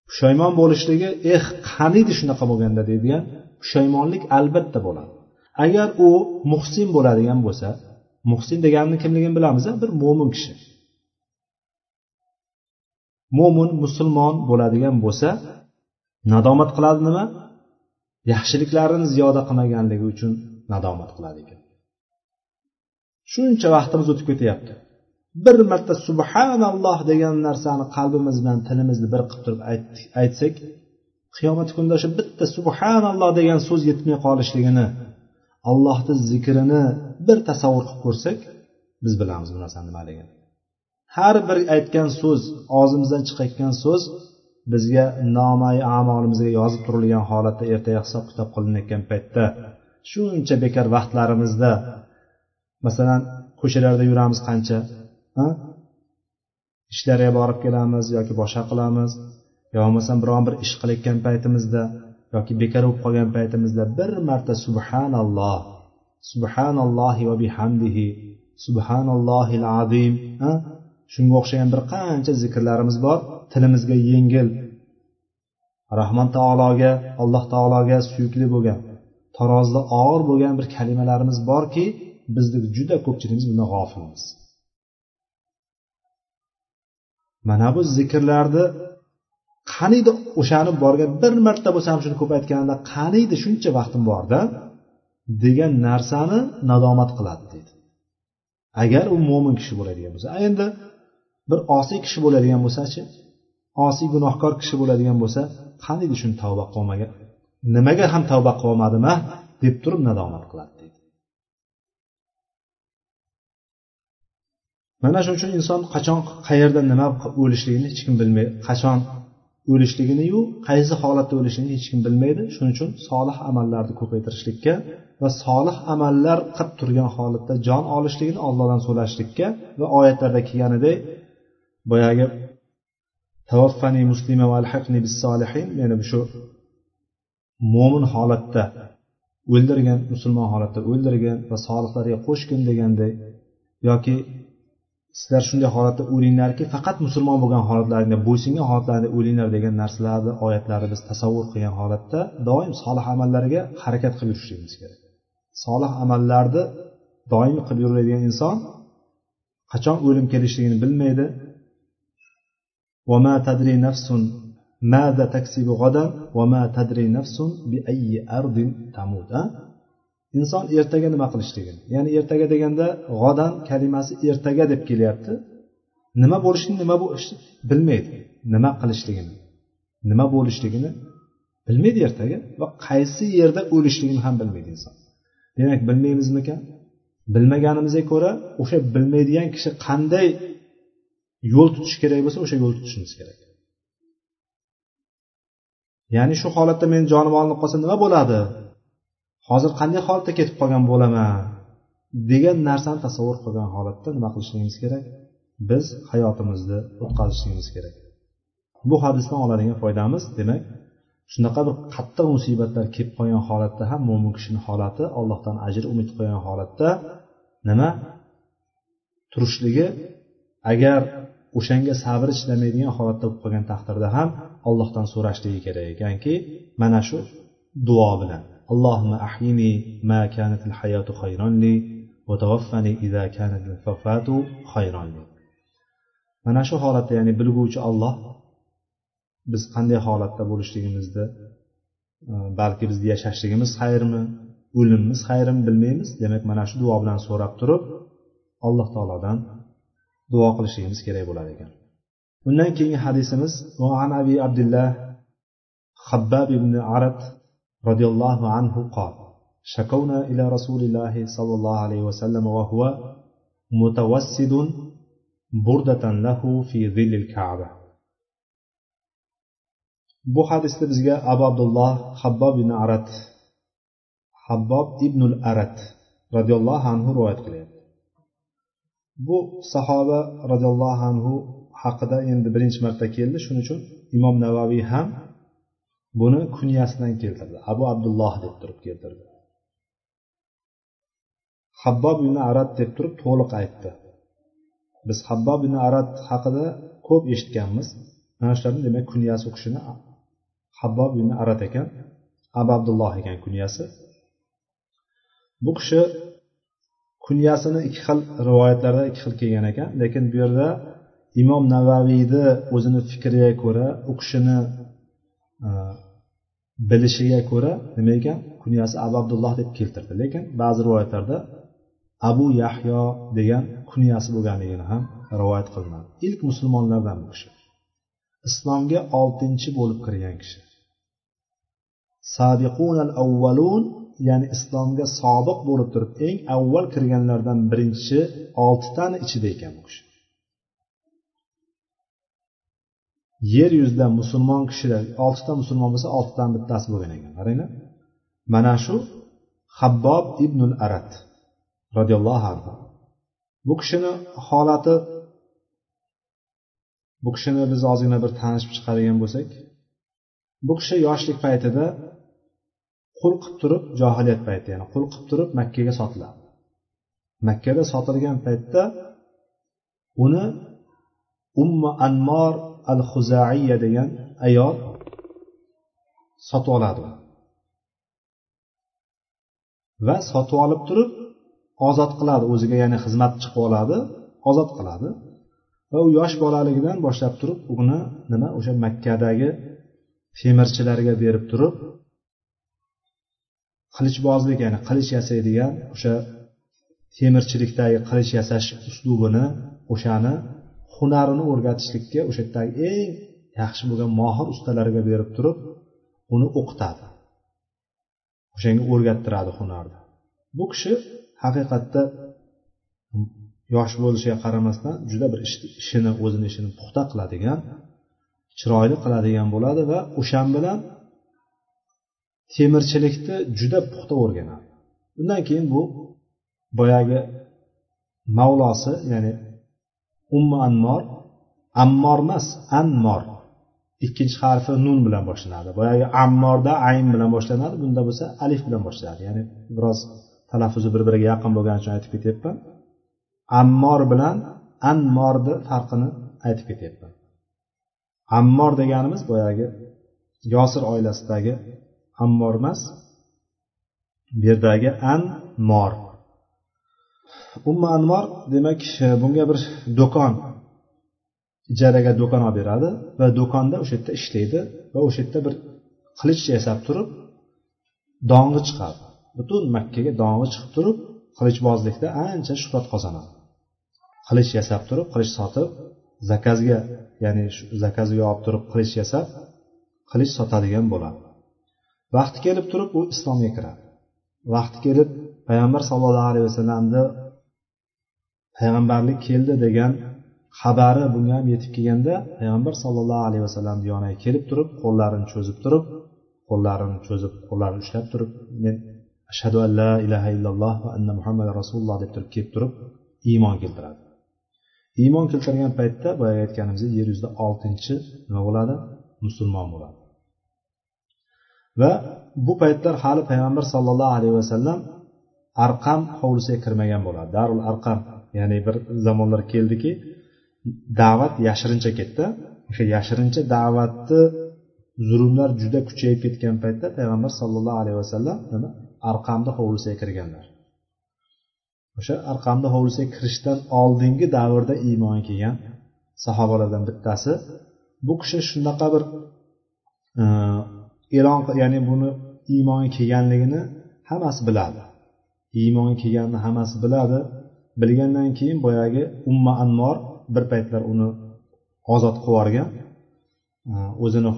Pushaymon bo'lishligi eh qaniydi shunaqa bo'lganda deydigan pushaymonlik albatta bo'ladi. Agar u muhsin bo'ladigan bo'lsa muhsin deganini kimligini bilamiz bir mo'min kishi. Mo'min musulmon bo'ladigan bo'lsa nadomat qiladi nima? Yaxshiliklarini ziyoda qilmaganligi uchun nadomat qiladi ekan. Shuncha vaqtimiz o'tib ketyapti. Bir marta subhanalloh degan narsani qalbimiz bilan tilimizni bir qilib turib aytsak qiyomat kunida o'sha bitta subhanalloh degan so'z yetmay qolishligini allohni zikrini bir tasavvur qilib ko'rsak biz bilamiz bu narsani nimaligini har bir aytgan so'z og'zimizdan chiqayotgan so'z bizga nomai amolimizga yozib turilgan holatda ertaga hisob kitob qilinayotgan paytda shuncha bekor vaqtlarimizda masalan ko'chalarda yuramiz qancha ishlarga borib kelamiz yoki boshqa qilamiz yo bo'lmasam biron bir ish qilayotgan paytimizda yoki bekor bo'lib qolgan paytimizda bir marta subhanalloh subhanallohi va bihamdihi subhanallohil azim shunga o'xshagan bir qancha zikrlarimiz bor. Tilimizga yengil rahmon taologa alloh taologa suyukli bo'lgan tarozida og'ir bo'lgan bir kalimalarimiz borki bizni juda ko'pchiligimiz bundan g'ofilmiz. Mana bu zikrlarni qaniydi o'shani borgan bir marta bo'lsa ham shuni ko'paytganimda qaniydi shuncha vaqtim borda degan narsani nadomat qiladi deydi. Agar u mo'min kishi bo'ladigan bo'lsa endi bir osiy kishi bo'ladigan bo'lsachi osiy gunohkor kishi bo'ladigan bo'lsa qaniydi shuni tavba qilmagan nimaga ham tavba qilolmadim a deb turib nadomat qiladi deydi. Mana shuning uchun inson qachon qayerda nima o'lishligini hech kim bilmaydi qachon o'lishliginiyu qaysi holatda o'lishini hech kim bilmaydi. Shuning uchun solih amallarni ko'paytirishlikka va solih amallar qilib turgan holatda jon olishligini ollohdan so'rashlikka va oyatlarda kelganidek boyagi tavaffani muslima va alhaqni bis solihin ya'ni shu mo'min holatda o'ldirgan musulmon holatda o'ldirgan va solihlarga qo'shgin deganday yoki sizlar shunday holatda o'linglarki faqat musulmon bo'lgan holatlaringda bo'ysungan holatlaringda o'linglar degan narsalarni oyatlarni biz tasavvur qilgan holatda doim solih amallarga harakat qilib yurishligimiz kerak solih amallarni doimiy qilib yuradigan inson qachon o'lim kelishligini bilmaydi وما تدري نفس ماذا تكسب غدا وما تدري نفس بأي أرض تموت inson ertaga nima qilishligini ya'ni ertaga deganda g'odam kalimasi ertaga deb kelyapti. Nima bo'lishini nima bilmaydi. Nima qilishligini nima bo'lishligini bilmaydi ertaga va qaysi yerda o'lishligini ham bilmaydi inson. Demak bilmaymizmikan? Bilmaganimizga ko'ra o'sha bilmaydigan kishi qanday yo'l tutish kerak bo'lsa o'sha yo'l tutishimiz kerak. Ya'ni shu holatda meni jonim olinib qolsa nima bo'ladi? Hozir qanday holatda ketib qolgan bo'laman? Degan narsani tasavvur qilgan holatda nima qilishligimiz kerak? Biz hayotimizni o'tkazishligimiz kerak. Bu hadisdan oladigan foydamiz demak shunaqa bir qattiq musibatlar kelib qolgan holatda ham mo'min kishini holati allohdan ajr umid qilgan holatda nima? Turishligi agar o'shanga sabri chidamaydigan holatda bo'lib qolgan taqdirda ham allohdan so'rashligi kerak ekanki mana shu duo bilan. اللهم أحيني ما كانت الحياة خيرا لي وتوفني إذا كانت الوفاة خيرا لي mana shu holatda ya'ni bilguvchi olloh biz qanday holatda bo'lishligimizni e, balki bizni yashashligimiz xayrmi o'limimiz xayrmi bilmaymiz demak mana shu duo bilan so'rab turib alloh taolodan duo qilishligimiz kerak bo'lar ekan undan keyingi hadisimiz abi abdullah habbab ibn arat roziyallohu anhu qol شكونا إلى رسول الله صلى الله عليه وسلم وهو متوسد بردة له في ظل الكعبة bu hadisda bizga abu abdulloh habbob ibn arat habbob ibnul arat roziyallohu anhu rivoyat qilyapti bu sahoba roziyallohu anhu haqida endi birinchi marta keldi shuning uchun imom navaviy ham buni kunyasidan keltirdi. Abu abdulloh deb turib keltirdi. Habbob ibn arad deb turib to'liq aytdi. Biz habbob ibn arad haqida ko'p eshitganmiz. Mana shularni demak kunyasi u kishini habbob ibn arad ekan abu abdulloh ekan kunyasi. Bu kishi kunyasini ikki xil rivoyatlarda ikki xil kelgan ekan lekin bu yerda imom navaviyni o'zini fikriga ko'ra u kishini e, bilishiga ko'ra nima ekan? Kunyasi abu abdulloh deb keltirdi. Lekin ba'zi rivoyatlarda abu yahyo degan kunyasi bo'lganligini ham rivoyat qilinadi. Ilk musulmonlardan bu kishi. Islomga oltinchi bo'lib kirgan kishi. Sabiqunal avvalun ya'ni islomga sobiq bo'lib turib eng avval kirganlardan birinchi oltitani ichida ekan bu kishi. Yer yuzida musulmon kishilar oltita musulmon bo'lsa oltidan bittasi bo'lgan ekan qaranglar. Mana shu habbob ibnul arat roziyallohu anhu. Bu kishini holati bu kishini biz ozgina bir tanishib chiqargan bo'lsak bu kishi yoshlik paytida qul qilib turib johiliyat payti ya'ni qul qilib turib makkaga sotiladi. Makkada sotilgan paytda uni umma anmor al huzaiya degan ayol sotib oladi. Va sotib olib turib ozod qiladi. O'ziga ya'ni xizmatchi qilib oladi ozod qiladi. Va u yosh bolaligidan boshlab turib uni nima o'sha makkadagi temirchilarga berib turib qilichbozlik ya'ni qilich yasaydigan o'sha temirchilikdagi qilich yasash uslubini o'shani hunarini o'rgatishlikka o'sha yerdagi eng yaxshi bo'lgan mohir ustalarga berib turib uni o'qitadi. O'shanga o'rgattiradi hunarni. Bu kishi haqiqatda yosh bo'lishiga qaramasdan juda bir ishini o'zini ishini puxta qiladigan chiroyli qiladigan bo'ladi va o'shan bilan temirchilikni juda puxta o'rganadi. Undan keyin bu boyagi mavlosi ya'ni ummu anmor ammor emas anmor. Ikkinchi harfi nun bilan boshlanadi. Boyagi ammorda ayn bilan boshlanadi bunda bo'lsa alif bilan boshlanadi. Ya'ni biroz talaffuzi bir biriga yaqin bo'lgani uchun aytib ketyapman. Ammor bilan anmorni farqini aytib ketyapman. Ammor deganimiz boyagi yosir oilasidagi ammor emas bu yerdagi anmor. Umma anvor demak e, bunga bir do'kon ijaraga do'kon olib beradi va do'konda o'sha yerda ishlaydi va o'sha yerda bir qilich yasab turib dong'i chiqadi. Butun makkaga dong'i chiqib turib qilichbozlikda ancha shuhrat qozonadi. Qilich yasab turib qilich sotib zakazga ya'ni zakazga olib turib qilich yasab qilich sotadigan bo'ladi. Vaqti kelib turib u islomga kiradi. Vaqti kelib payg'ambar sallallohu alayhi vasallamni payg'ambarlik keldi degan xabari bunga ham yetib kelganda payg'ambar sallallohu alayhi vasallam yoniga kelib turib qo'llarini cho'zib turib qo'llarini cho'zib qo'llarini ushlab turib men ashhadu an la ilaha illalloh va anna muhammad rasululloh deb turib kelib turib iymon keltiradi. Iymon keltirgan paytda boyagi aytganimizdek yer yuzida oltinchi nima bo'ladi? Musulmon bo'ladi. Va bu paytlar hali payg'ambar sollallohu alayhi vasallam arqam hovlisiga kirmagan bo'ladi. Darul arqam ya'ni bir zamonlar keldiki da'vat yashirincha ketdi. O'sha yashirincha da'vatni zulmlar juda kuchayib ketgan paytda payg'ambar sollallohu alayhi vasallam nima? Arqamni hovlisiga kirganlar. O'sha arqamni hovlisiga kirishdan oldingi davrda iymon kelgan sahobalardan bittasi. Bu kishi shunaqa bir e, e'lon ya'ni buni iymonga kelganligini hammasi biladi. Iymonga kelganini hammasi biladi. Bilgandan keyin boyagi umma anmor bir paytlar uni ozod qilib yuborgan. O'zini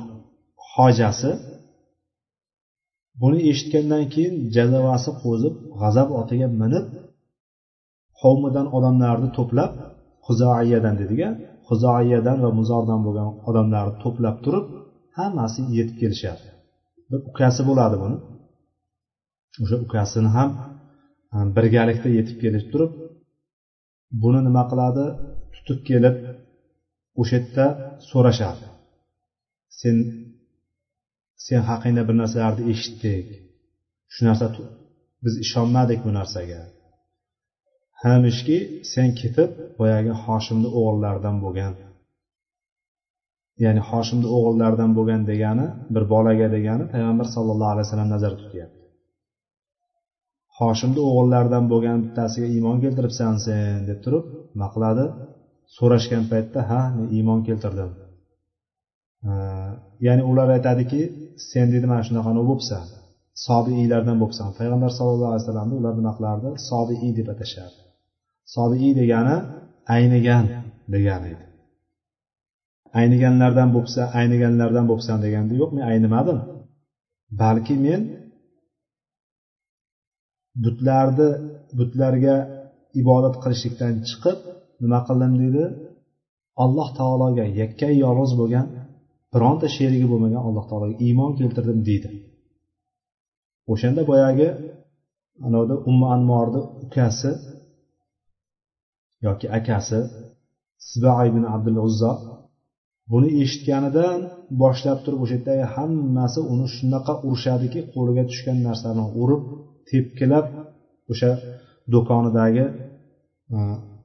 hojasi. Buni eshitgandan keyin jazavasi qo'zib g'azab otiga minib qavmidan odamlarni to'plab huzoiyadan dediga huzoiyadan va muzordan bo'lgan odamlarni to'plab turib hammasi yetib kelishadi. Bir ukasi bo'ladi buni. O'sha ukasini ham e, birgalikda yetib kelib turib buni nima qiladi? Tutib kelib o'sha yerda so'rashadi sen sen haqingda bir narsalarni eshitdik. Shu narsa biz ishonmadik bu narsaga. Hamishki sen ketib boyagi hoshimni o'g'illaridan bo'lgan ya'ni hoshimni o'g'illaridan bo'lgan degani bir bolaga degani payg'ambar sallallohu alayhi vasallam nazarda tutyapti. Hoshimni o'g'illaridan bo'lgan bittasiga iymon keltiribsan sen deb turib nima qiladi so'rashgan paytda ha men iymon keltirdim. Ya'ni ular aytadiki sen deydi mana shunaqa bo'libsan sobiiylardan bo'libsan. Payg'ambar sallallohu alayhi vasallamni ular nima qilardi sobiiy deb atashardi sobiiy degani aynigan degani edi. Ayniganlardan bo'lsa ayniganlardan bo'libsan deganda yo'q men aynimadim. Balki men butlarni butlarga ibodat qilishlikdan chiqib nima qildim deydi? Alloh taologa yakkay yolg'iz bo'lgan bironta sherigi bo'lmagan alloh taologa iymon keltirdim deydi. O'shanda boyagi anavda umma anmorni ukasi yoki akasi siba ibn abdul uzzo buni eshitganidan boshlab turib o'sha yerdagi hammasi uni shunaqa urishadiki qo'liga tushgan narsani urib tepkilab o'sha do'konidagi e,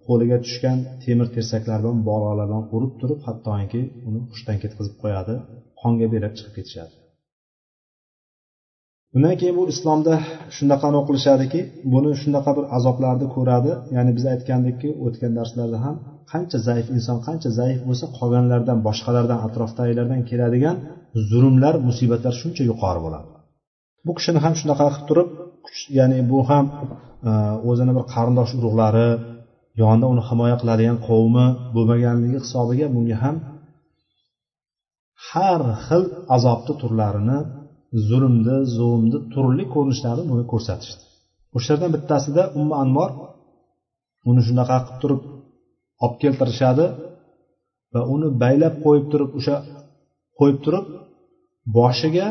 qo'liga tushgan temir tersaklar bilan bolg'alar bilan urib turib hattoki uni hushdan ketkazib qo'yadi qonga berib chiqib ketishadi. Undan keyin bu islomda shunaqani o'qilishadiki buni shunaqa bir azoblarni ko'radi. Ya'ni biz aytgandekki o'tgan darslarda ham qancha zaif inson qancha zaif bo'lsa qolganlardan boshqalardan atrofdagilardan keladigan zulmlar musibatlar shuncha yuqori bo'ladi. Bu kishini ham shunaqa qilib turib ya'ni bu ham e, o'zini bir qarindosh urug'lari yonida uni himoya qiladigan qavmi bo'lmaganligi hisobiga bunga ham har xil azobni turlarini zulmni zulmni turli ko'rinishlarini buni ko'rsatishdi. O'shalardan bittasida umma anvor uni shunaqa qilib turib olib keltirishadi va uni baylab qo'yib turib o'sha qo'yib turib boshiga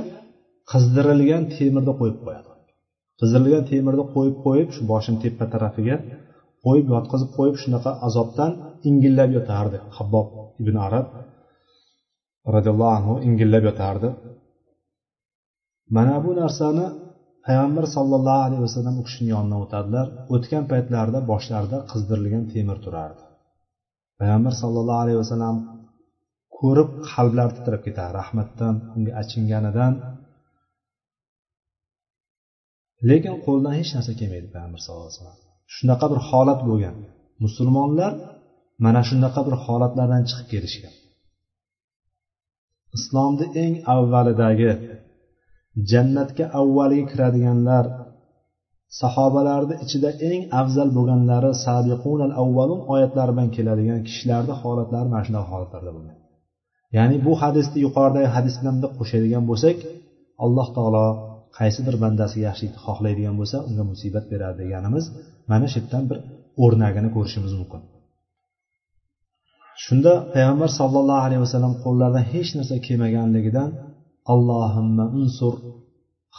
qizdirilgan temirni qo'yib qo'yadi. Qizdirilgan temirni qo'yib qo'yib shu boshini tepa tarafiga qo'yib yotqizib qo'yib shunaqa azobdan ingillab yotardi habbob ibn arab roziyallohu anhu ingillab yotardi. Mana bu narsani payg'ambar sollallohu alayhi vasallam u kishini yonidan o'tadilar. O'tgan paytlarida boshlarida qizdirilgan temir turardi. Payg'ambar sollallohu alayhi vasallam ko'rib qalblari titrab ketadi rahmatdan unga achinganidan. Lekin qo'lidan hech narsa kelmaydi payg'ambar sallallohu alayhi vasallam. Shunaqa bir holat bo'lgan. Musulmonlar mana shunaqa bir holatlardan chiqib kelishgan. Islomni eng avvalidagi jannatga avvaliga kiradiganlar sahobalarni ichida eng afzal bo'lganlari sabiqunal avvalun oyatlari bilan keladigan kishilarni holatlari mana shunaqa holatlarda bo'lgan. Ya'ni bu hadisni yuqoridagi hadis bilan bir qo'shadigan bo'lsak alloh taolo qaysi bir bandasiga yaxshilikni xohlaydigan bo'lsa unga musibat beradi deganimiz mana shu yerdan bir o'rnagini ko'rishimiz mumkin. Shunda payg'ambar sollallohu alayhi vasallam qo'llaridan hech narsa kelmaganligidan allohimma unsur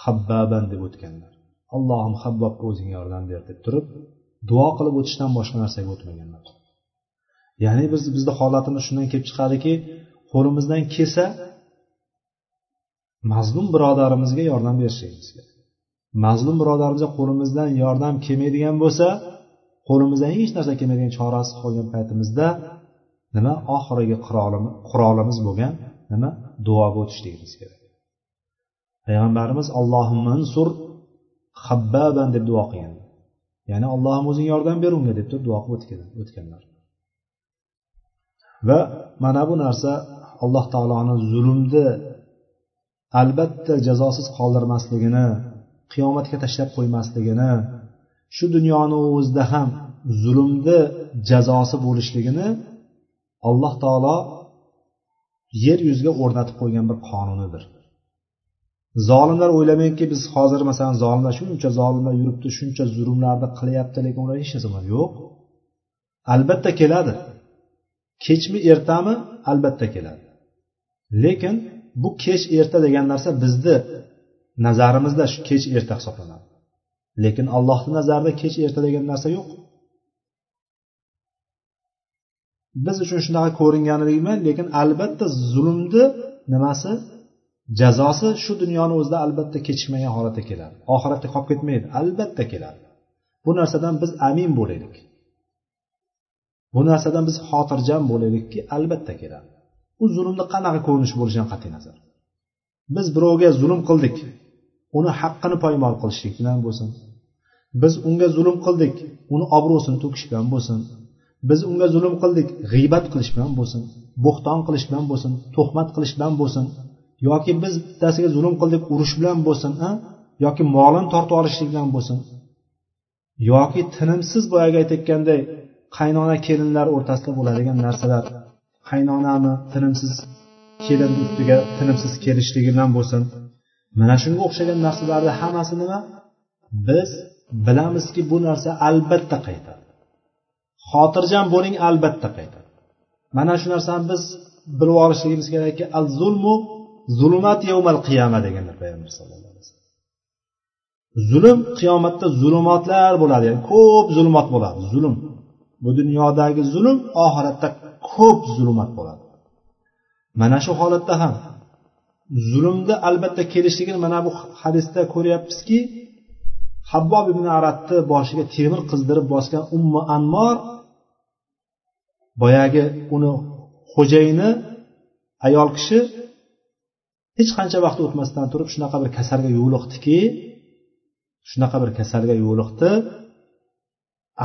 habbaban deb o'tganlar. Allohim habbobga o'zing yordam ber deb turib duo qilib o'tishdan boshqa narsaga o'tmaganlar. Ya'ni biz bizni holatimiz shundan kelib chiqadiki qo'limizdan kelsa mazlum birodarimizga yordam berishligimiz kerak. Mazlum birodarimizga qo'limizdan yordam kelmaydigan bo'lsa qo'limizdan hech narsa kelmaydigan chorasi qolgan paytimizda nima? Oxirgi qurolimiz bo'lgan nima? Duoga o'tishligimiz kerak. Payg'ambarimiz allohimansur habbaban deb duo qilgan. Ya'ni allohim o'zing yordam ber unga deb turib duo qilib o'tganlar. Va mana bu narsa alloh taoloni zulmni albatta jazosiz qoldirmasligini qiyomatga tashlab qo'ymasligini shu dunyoni o'zida ham zulmni jazosi bo'lishligini alloh taolo yer yuziga o'rnatib qo'ygan bir qonunidir. Zolimlar o'ylamayki biz hozir masalan zolimlar shuncha zolimlar yuribdi shuncha zulmlarni qilyapti lekin ular hech narsa yo'q. Albatta keladi. Kechmi ertami? Albatta keladi. Lekin bu kech erta degan narsa bizni nazarimizda shu kech erta hisoblanadi. Lekin allohni nazarida kech erta degan narsa yo'q. Biz uchun shunaqa ko'ringanligi bilan lekin albatta zulmni nimasi jazosi shu dunyoni o'zida albatta kechikmagan holatda keladi. Oxiratda qolib ketmaydi albatta keladi. Bu narsadan biz amin bo'laylik. Bu narsadan biz xotirjam bo'laylikki albatta keladi. U zulmni qanaqa ko'rinishi bo'lishidan qat'iy nazar. Biz birovga zulm qildik. Uni haqqini poymol qilishlik bilan bo'lsin. Biz unga zulm qildik uni obro'sini to'kish bilan bo'lsin. Biz unga zulm qildik g'iybat qilish bilan bo'lsin. Bo'xton qilish bilan bo'lsin tuhmat qilish bilan bo'lsin. Yoki biz bittasiga zulm qildik urush bilan bo'lsin yoki molini tortib olishlik bilan bo'lsin. Yoki tinimsiz boyagi aytayotganday qaynona kelinlar o'rtasida bo'ladigan narsalar. Qaynonami tinimsiz kelinni ustiga tinimsiz kelishligi bilan bo'lsin. Mana shunga o'xshagan narsalarni hammasi nima? Biz bilamizki bu narsa albatta qaytadi. Xotirjam bo'ling albatta qaytadi. Mana shu narsani biz bilib olishligimiz kerakki al zulmu zulumat yovmal qiyama deganlar payg'ambar sallallohu alayhi vasallam. Zulm qiyomatda zulumotlar bo'ladi ya'ni ko'p zulumot bo'ladi zulm. Bu dunyodagi zulm oxiratda ko'p zulmat bo'ladi. Mana shu holatda ham zulmni albatta kelishligini mana bu hadisda ko'ryapmizki habbob ibn aratni boshiga temir qizdirib bosgan ummu anmor boyagi uni xo'jayini ayol kishi hech qancha vaqt o'tmasdan turib shunaqa bir kasalga yo'liqdiki shunaqa bir kasalga yo'liqdi.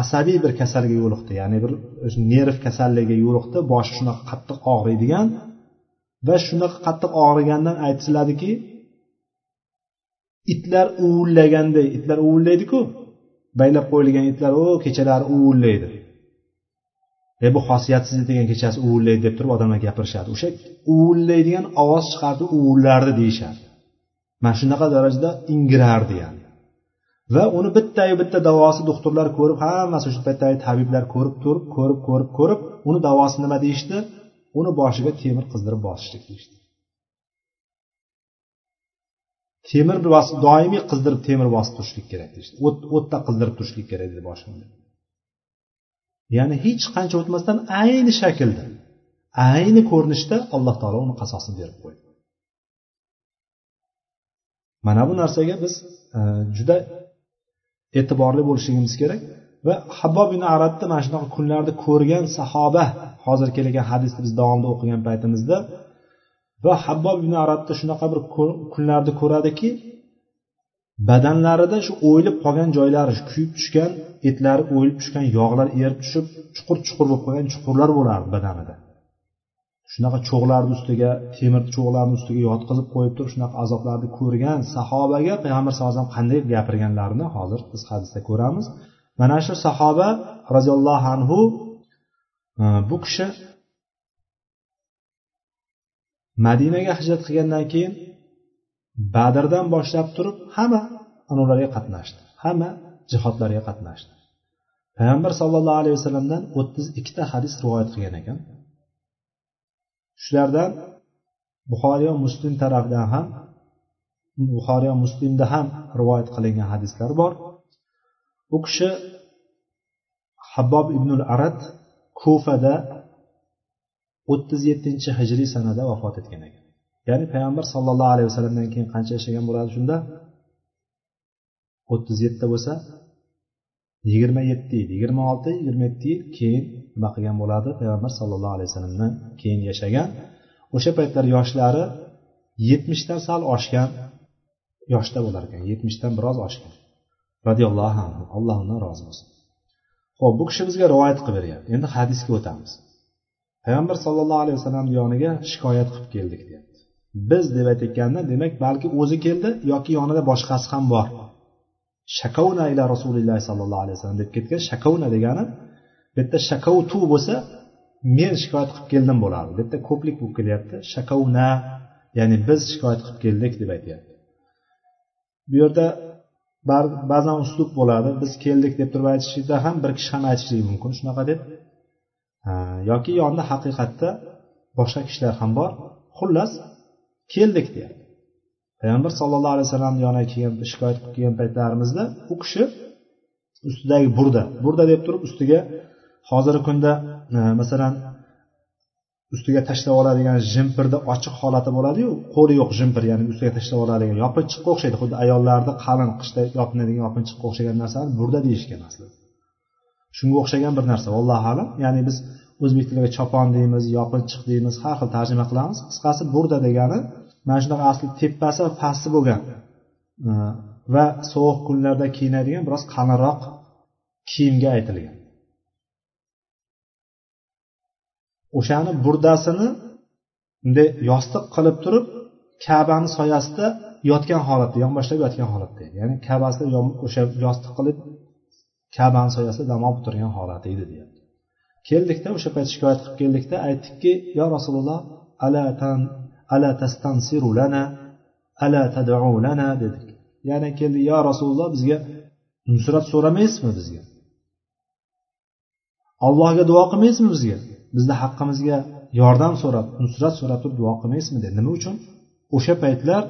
Asabiy bir kasalga yo'liqdi. Ya'ni bir nerv kasalligiga yo'liqdi. Boshi shunaqa qattiq og'riydigan va shunaqa qattiq og'rigandan aytiladiki itlar uvillaganday itlar uvillaydiku. Baylab qo'yilgan itlar u kechalari uvillaydi. E bu xosiyatsiz degan kechasi uvullaydi deb turib odamlar gapirishadi. O'sha uvullaydigan ovoz chiqardi uvullardi deyishadi mana shunaqa darajada ingirardi yani. Va uni bittayu bitta davosi doktorlar ko'rib hammasi o'sha paytdagi tabiblar ko'rib turib ko'rib ko'rib ko'rib uni davosi nima deyishdi? Uni boshiga temir qizdirib bosishlik deyishdi. Temir doimiy qizdirib temir bosib turishlik kerak deyishdi. O'tda qizdirib turishlik kerak dedi boshimda ya'ni hech qancha o'tmasdan ayni shaklda ayni ko'rinishda alloh taolo uni qasosini berib qo'ydi. Mana bu narsaga biz e, juda e'tiborli bo'lishligimiz kerak. Va habbob ibn arabni mana shunaqa kunlarni ko'rgan sahoba hozir kelgan hadisni biz davomida o'qigan paytimizda va habbob ibn arabni shunaqa bir kunlarni ko'radiki badanlarida shu o'yilib qolgan joylari kuyib tushgan etlari o'yilib tushgan yog'lar erib tushib chuqur chuqur bo'lib qolgan chuqurlar bo'lardi badanida. Shunaqa cho'g'larni ustiga temir cho'g'larni ustiga yotqizib qo'yib turib shunaqa azoblarni ko'rgan sahobaga payg'ambar sallallohu alayhi vasallam qanday gapirganlarini hozir biz hadisda ko'ramiz. Mana shu sahoba roziyallohu anhu e, bu kishi madinaga hijrat qilgandan keyin badrdan boshlab turib hamma anavlarga qatnashdi hamma jihodlarga qatnashdi. Payg'ambar sallallohu alayhi vasallamdan o'ttiz ikkita hadis rivoyat qilgan ekan. Shulardan buxoriy va muslim tarafidan ham buxoriy va muslimda ham rivoyat qilingan hadislar bor. U kishi habbob ibnul arad kufada o'ttiz yettinchi hijriy sanada vafot etgan ekan. Ya'ni payg'ambar sollallohu alayhi vasallamdan keyin qancha yashagan bo'ladi shunda? o'ttiz yetti bo'lsa yigirma yetti yil yigirma olti yigirma yetti yil keyin nima qilgan bo'ladi. Payg'ambar sallallohu alayhi vasallamdan keyin yashagan. O'sha paytlar yoshlari yetmishdan sal oshgan yoshda bo'lar ekan. Yetmishdan biroz oshgan. Roziyallohu anhu. Alloh undan rozi bo'lsin. Ho'p bu kishi bizga rivoyat qilib beryapti. Endi hadisga o'tamiz. Payg'ambar sallallohu alayhi vasallamni yoniga shikoyat qilib keldik deyapti. Biz deb aytayotganda demak balki o'zi keldi yoki yonida boshqasi ham bor. Shakavna ila rasulillahi sollallohu alayhi vasallam deb ketgan shakavna degani bu yerda shakavtu bo'lsa men shikoyat qilib keldim bo'lardi. Bu yerda ko'plik bo'lib kelyapti. Shakavna ya'ni biz shikoyat qilib keldik deb aytyapti. Bu yerda ba'zan uslub bo'ladi. Biz keldik deb turib aytishlikda ham bir kishi ham aytishligi mumkin. Shunaqa deb. Yoki yonida haqiqatda boshqa kishilar ham bor. Xullas keldik deyapti. Payg'ambar sallallohu alayhi vasallam yoniga kelgan shikoyat qilib kelgan paytlarimizda u kishi ustidagi burda burda deb turib ustiga hozirgi kunda e, masalan ustiga tashlab oladigan jimpirni ochiq holati bo'ladiyu qo'li yo'q jimpir ya'ni ustiga tashlab oladigan yopinchiqqa o'xshaydi. Xuddi ayollarni qalin qishda yopinadigan yopinchiqqa o'xshagan narsani burda deyishgan aslida shunga o'xshagan bir narsa allohu alam. Ya'ni biz o'zbek tiliga chopon deymiz yopinchiq deymiz har xil tarjima qilamiz. Qisqasi burda degani mana shunaqa asli tepasi va pasti bo'lgan e, va sovuq kunlarda kiyinadigan biroz qalinroq kiyimga aytilgan. O'shani burdasini bunday yostiq qilib turib kabani soyasida yotgan holatda yonboshlab yotgan holatda edi. Ya'ni kabasida o'sha yostiq qilib kabani soyasida dam olib turgan holati edi deyapti. Keldikda o'sha payt shikoyat qilib keldikda aytdikki yo rasululloh ala tan ala tastansiru lana ala tad'u lana dedik. Ya'ni keldi yo rasululloh bizga nusrat so'ramaysizmi bizga? Allohga duo qilmaysizmi bizga? Bizni haqqimizga yordam so'rab nusrat so'rab turib duo qilmaysizmi dedi. Nima uchun? O'sha paytlar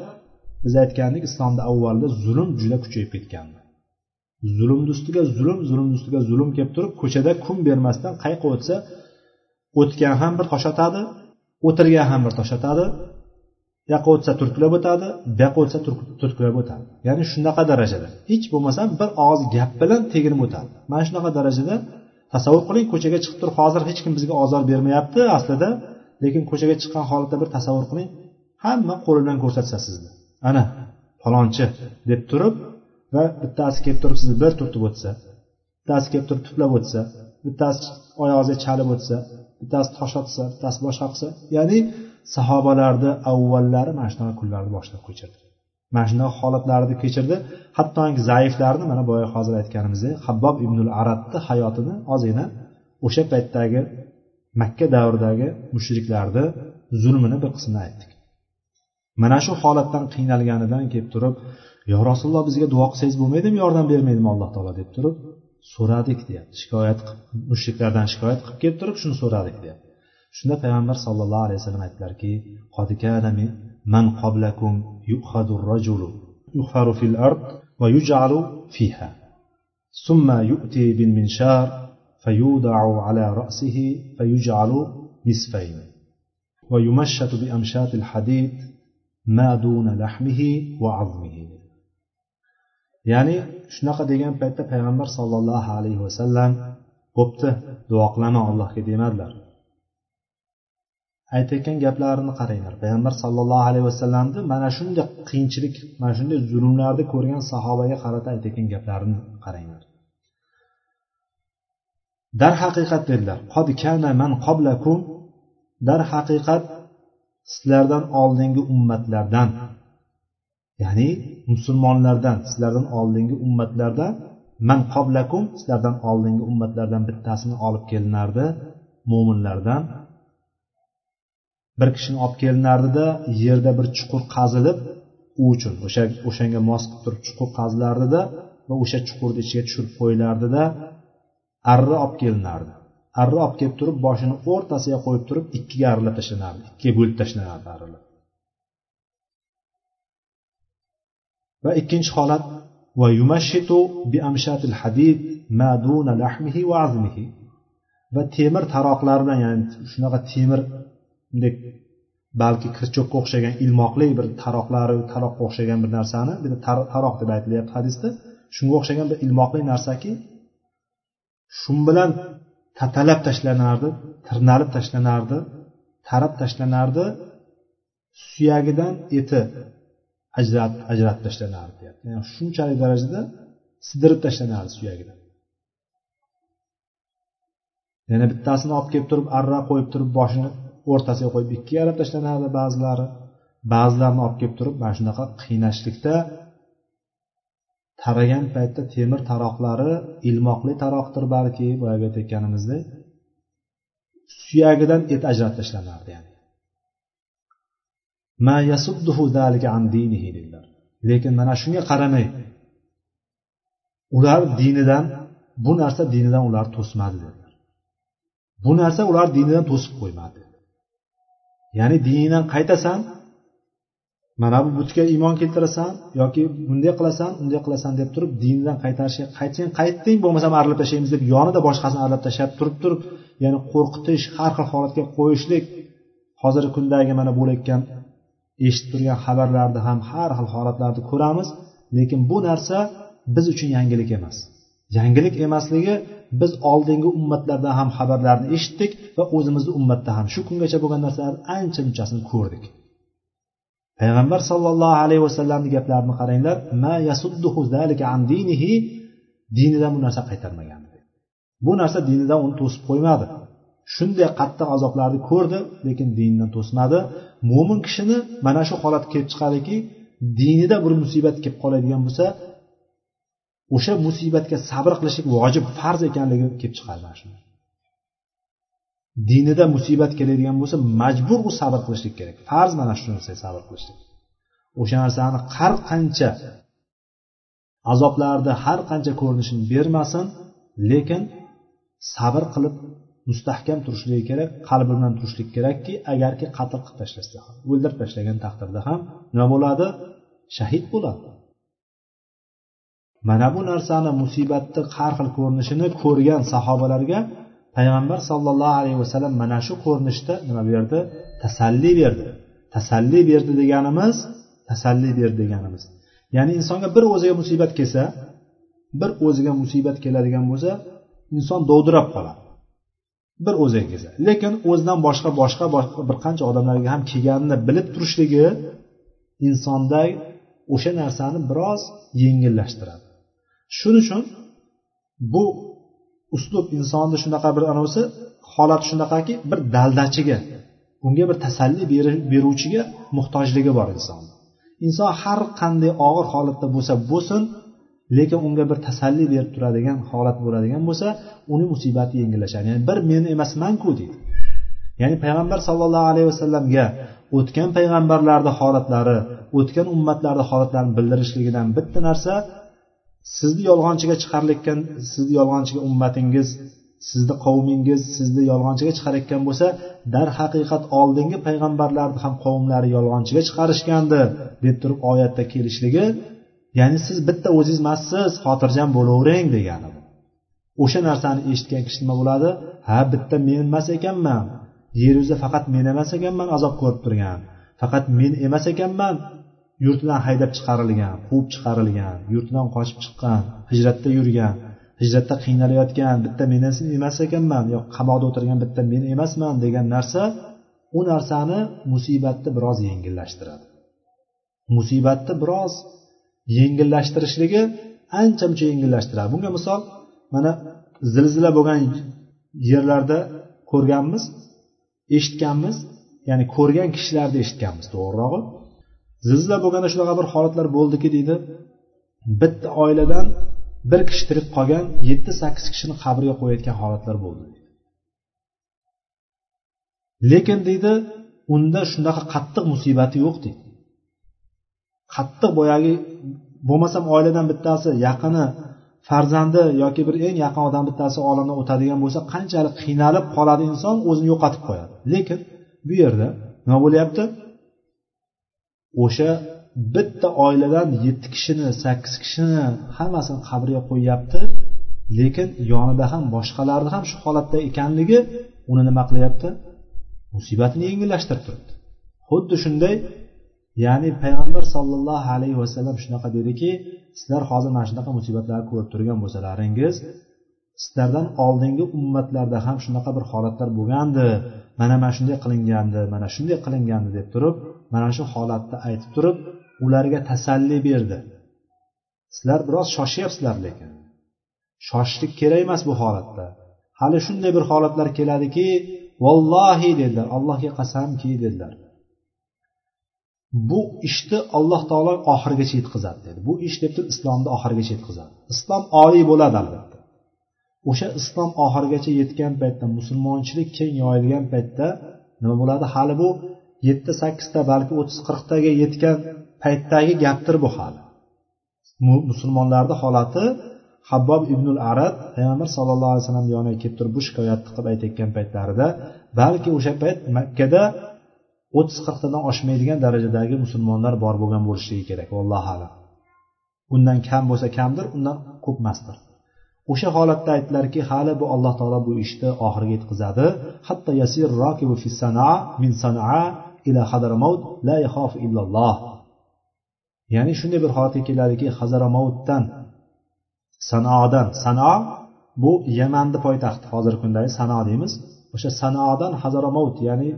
biz aytgandik islomda avvalda zulm juda kuchayib ketgandi. Zulmni ustiga zulm zulmni ustiga zulm kelib turib ko'chada kun bermasdan qayoqqa o'tsa o'tgan ham bir tosh otadi o'tirgan ham bir tosh otadi bu yoqqa o'tsa turklab o'tadi bu yoqqa o'tsa turklab o'tadi. Ya'ni shunaqa darajada. Hech bo'lmasa bir og'iz gap bilan teginib o'tadi. Mana shunaqa darajada tasavvur qiling ko'chaga chiqib turib hozir hech kim bizga ozor bermayapti aslida lekin ko'chaga chiqqan holatda bir tasavvur qiling hamma qo'li bilan ko'rsatsa sizni ana falonchi deb turib va bittasi kelib turib sizni bir turtib o'tsa bittasi kelib turib tuplab o'tsa bittasi oyog'ingizga chalib o'tsa bittasi tosh otsa bittasi boshqa qilsa ya'ni sahobalarni avvallari mana shunaqa kunlarni boshlab ko'chirdi. Mana shunaqa holatlarni kechirdi. Hattoki zaiflarni mana boya hozir aytganimizdek habbob ibnul aradni hayotini ozgina o'sha paytdagi makka davridagi mushriklarni zulmini bir qismini aytdik. Mana shu holatdan qiynalganidan kelib turib yo rasululloh bizga duo qilsangiz bo'lmaydimi yordam bermaydimi alloh taolo? deb turib so'radik deyapti. Shikoyat qilib mushriklardan shikoyat qilib kelib turib shuni so'radik deyapti. Shunda payg'ambar sallallohu alayhi vasallam aytdilarki من قبلكم يؤخذ الرجل يخفر في الأرض ويجعل فيها. ثم يؤتي بالمنشار فيوضع على رأسه فيجعل نصفين. ويمشط بأمشاط الحديد ما دون لحمه وعظمه. يعني شنقة ديگن بيتة پیغمبر صلى الله عليه وسلم قبت دعاقلما الله كدمادلر aytayotgan gaplarini qaranglar. Payg'ambar sollallohu alayhi vasallamni mana shunday qiyinchilik mana shunday zulmlarni ko'rgan sahobaga qarata aytayotgan gaplarini qaranglar. Darhaqiqat dedilar. Qod kana man qoblakum darhaqiqat sizlardan oldingi ummatlardan ya'ni musulmonlardan sizlardan oldingi ummatlardan man qoblakum sizlardan oldingi ummatlardan bittasini olib kelinardi mo'minlardan bir kishini olib kelinardida yerda bir chuqur qazilib u uchun o'sha o'shanga mos qilib turib chuqur qazilardida va o'sha chuqurni ichiga tushirib qo'yilardida arra olib kelinardi. Arra olib kelib turib boshini o'rtasiga qo'yib turib ikkiga arilab tashlanardi. Ikkiga bo'lib tashlanardi arra va ikkinchi holat va yumashitu bi amshatil hadid ma duna lahmihi va azmihi. Va temir taroqlardan ya'ni shunaqa temir bunday balki kircho'kka o'xshagan ilmoqli bir taroqlari taroqqa o'xshagan bir narsani bir taroq deb aytilyapti hadisda. Shunga o'xshagan bir ilmoqli narsaki shu bilan tatalab tashlanardi tirnalib tashlanardi tarab tashlanardi suyagidan eti ajratib ajratib tashlanardi deyapti. Ya'ni shunchalik darajada sidirib tashlanardi suyagidan. Yana bittasini olib kelib turib arra qo'yib turib boshini o'rtasiga qo'yib ikkiga yarab tashlanadi ba'zilari. Ba'zilarini olib kelib turib mana shunaqa qiynashlikda taragan paytda temir taroqlari ilmoqli taroqdir balki boyagi aytayotganimizdek suyagidan et ajratib tashlanardi ya'ni. Lekin mana shunga qaramay ular dinidan bu narsa dinidan ular to'smadi dedilar. Bu narsa ular dinidan to'sib qo'ymadi. Ya'ni dinidan qaytasan mana bu butga iymon keltirasan yoki bunday qilasan unday qilasan deb turib dinidan qaytarishga qaytsang qaytding bo'lmasam aralab tashlaymiz deb yonida boshqasini aralab tashlab turib turib ya'ni qo'rqitish har xil holatga qo'yishlik. Hozirgi kundagi mana bo'layotgan eshitib turgan xabarlarni ham har xil holatlarni ko'ramiz lekin bu narsa biz uchun yangilik emas. Yangilik emasligi biz oldingi ummatlardan ham xabarlarni eshitdik va o'zimizni ummatda ham shu kungacha bo'lgan narsalarni ancha munchasini ko'rdik. Payg'ambar sollallohu alayhi vasallamni gaplarini qaranglar ma yasudduhu zalika an dinihi dinidan bu narsa qaytarmagan bu narsa dinidan uni to'sib qo'ymadi. Shunday qattiq azoblarni ko'rdi lekin dindan to'smadi. Mo'min kishini mana shu holat kelib chiqadiki dinida bir musibat kelib qoladigan bo'lsa o'sha musibatga sabr qilishlik vojib farz ekanligi kelib chiqadi mana shunda dinida musibat keladigan bo'lsa majbur u sabr qilishlik kerak. Farz mana shu narsaga sabr qilishlik. O'sha narsani har qancha azoblarni har qancha ko'rinishini bermasin lekin sabr qilib mustahkam turishligi kerak qalbi bilan turishlik kerakki agarki qatl qilib tashlasa ham o'ldirib tashlagan taqdirda ham nima bo'ladi? Shahid bo'ladi. Mana bu narsani musibatni har xil ko'rinishini ko'rgan sahobalarga payg'ambar sollallohu alayhi vasallam mana shu ko'rinishda nima berdi? Tasalli berdi. Tasalli berdi deganimiz tasalli berdi deganimiz. Ya'ni insonga bir o'ziga musibat kelsa bir o'ziga musibat keladigan bo'lsa inson dovdirab qoladi. Bir o'ziga kelsa. Lekin o'zidan boshqa boshqa bir qancha odamlarga ham kelganini bilib turishligi insonda o'sha narsani biroz yengillashtiradi. Shuning uchun bu uslub insonni shunaqa bir anavisi holati shunaqaki bir daldachiga unga bir tasalli beruvchiga muhtojligi bor inson. Inson har qanday og'ir holatda bo'lsa bo'lsin lekin unga bir tasalli berib turadigan holat bo'ladigan bo'lsa uni musibati yengillashadi. Ya'ni bir men emasmanku deydi. Ya'ni payg'ambar sollallohu alayhi vasallamga o'tgan payg'ambarlarni holatlari o'tgan ummatlarni holatlarini bildirishligidan bitta narsa sizni yolg'onchiga chiqarayotgan sizni yolg'onchiga ummatingiz sizni qavmingiz sizni yolg'onchiga chiqarayotgan bo'lsa darhaqiqat oldingi payg'ambarlarni ham qavmlari yolg'onchiga chiqarishgandi deb turib oyatda kelishligi ya'ni siz bitta o'zingiz emassiz xotirjam bo'lavering degani o'sha narsani eshitgan kishi nima bo'ladi? Ha bitta men emas ekanman. Yer yuzida faqat men emas ekanman azob ko'rib turgan. Faqat men emas ekanman. Yurtidan haydab chiqarilgan quvib chiqarilgan yurtidan qochib chiqqan hijratda yurgan hijratda qiynalayotgan bitta men emas ekanman yo qamoqda o'tirgan bitta men emasman degan narsa u narsani musibatni biroz yengillashtiradi. Musibatni biroz yengillashtirishligi ancha muncha yengillashtiradi. Bunga misol mana zilzila bo'lgan yerlarda ko'rganmiz eshitganmiz ya'ni ko'rgan kishilarni eshitganmiz to'g'rirog'i. Zilzila bo'lganda shunaqa bir holatlar bo'ldiki deydi. Bitta oiladan bir kishi tirik qolgan yetti sakkiz kishini qabrga qo'yayotgan holatlar bo'ldi lekin deydi unda shunaqa qattiq musibati yo'q deydi. Qattiq boyagi bo'lmasam oiladan bittasi yaqini farzandi yoki bir eng yaqin odam bittasi olamdan o'tadigan bo'lsa qanchalik qiynalib qoladi inson o'zini yo'qotib qo'yadi. Lekin bu yerda nima bo'lyapti? O'sha bitta oiladan yetti kishini sakkiz kishini hammasini qabrga qo'yyapti lekin yonida ham boshqalarni ham shu holatda ekanligi uni nima qilyapti? Musibatini yengillashtirib turibdi. Xuddi shunday ya'ni payg'ambar sollallohu alayhi vasallam shunaqa dediki sizlar hozir mana shunaqa musibatlarni ko'rib turgan bo'lsalaringiz sizlardan oldingi ummatlarda ham shunaqa bir holatlar bo'lgandi mana mana shunday qilingandi mana shunday qilingandi deb turib mana shu holatni aytib turib ularga tasalli berdi. Sizlar biroz shoshyapsizlar lekin. Shoshishlik kerak emas bu holatda. Hali shunday bir holatlar keladiki vallohi dedilar allohga qasamki dedilar. Bu ishni alloh taolo oxirigacha yetkazadi dedi. Bu ish deb turib islomni oxirigacha yetkazadi islom oliy bo'ladi albatta. O'sha islom oxirigacha yetgan paytda musulmonchilik keng yoyilgan paytda nima bo'ladi? Hali bu yetti sakkizta balki o'ttiz qirqtaga yetgan paytdagi gapdir bu hali. Musulmonlarni holati habbob ibnul arab payg'ambar sallallohu alayhi vasallam yoniga kelib turib bu shikoyatni qilib aytayotgan paytlarida balki o'sha payt makkada o'ttiz qirqtadan oshmaydigan darajadagi musulmonlar bor bo'lgan bo'lishligi kerak vallohu alam. Undan kam bo'lsa kamdir undan ko'p emasdir. O'sha holatda aytdilarki hali bu alloh taolo bu ishni oxiriga yetkazadi. Hatto yasir rokibu fi sanaa min sanaa ila hadramaut la yaxofu illalloh. Ya'ni shunday bir holatga keladiki hazaramautdan sanodan sano bu yamanni poytaxti hozirgi kundagi sano deymiz. O'sha sanodan hazaramaut ya'ni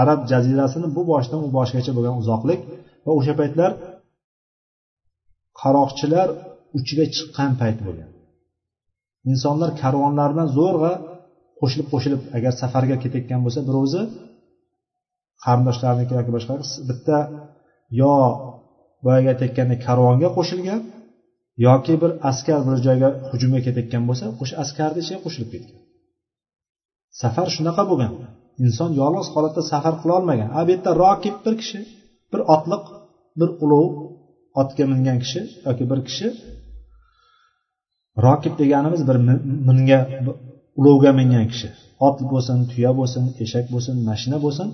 arab jazirasini bu boshidan u boshigacha bo'lgan uzoqlik va o'sha paytlar qaroqchilar uchiga chiqqan payt bo'lgan. Insonlar karvonlar bilan zo'rg'a qo'shilib qo'shilib agar safarga ketayotgan bo'lsa bir o'zi qarindoshlarniki yoki boshqa bitta yo boyagi aytayotgandek karvonga qo'shilgan yoki bir askar bir joyga hujumga ketayotgan bo'lsa o'sha askarni ichiga qo'shilib ketgan. Safar shunaqa bo'lgan. Inson yolg'iz holatda safar qilolmagan a bu yerda rokib bir kishi bir otliq bir ulov otga mingan kishi yoki bir kishi rokib deganimiz bir minga ulovga mingan kishi. Ot bo'lsin tuya bo'lsin eshak bo'lsin mashina bo'lsin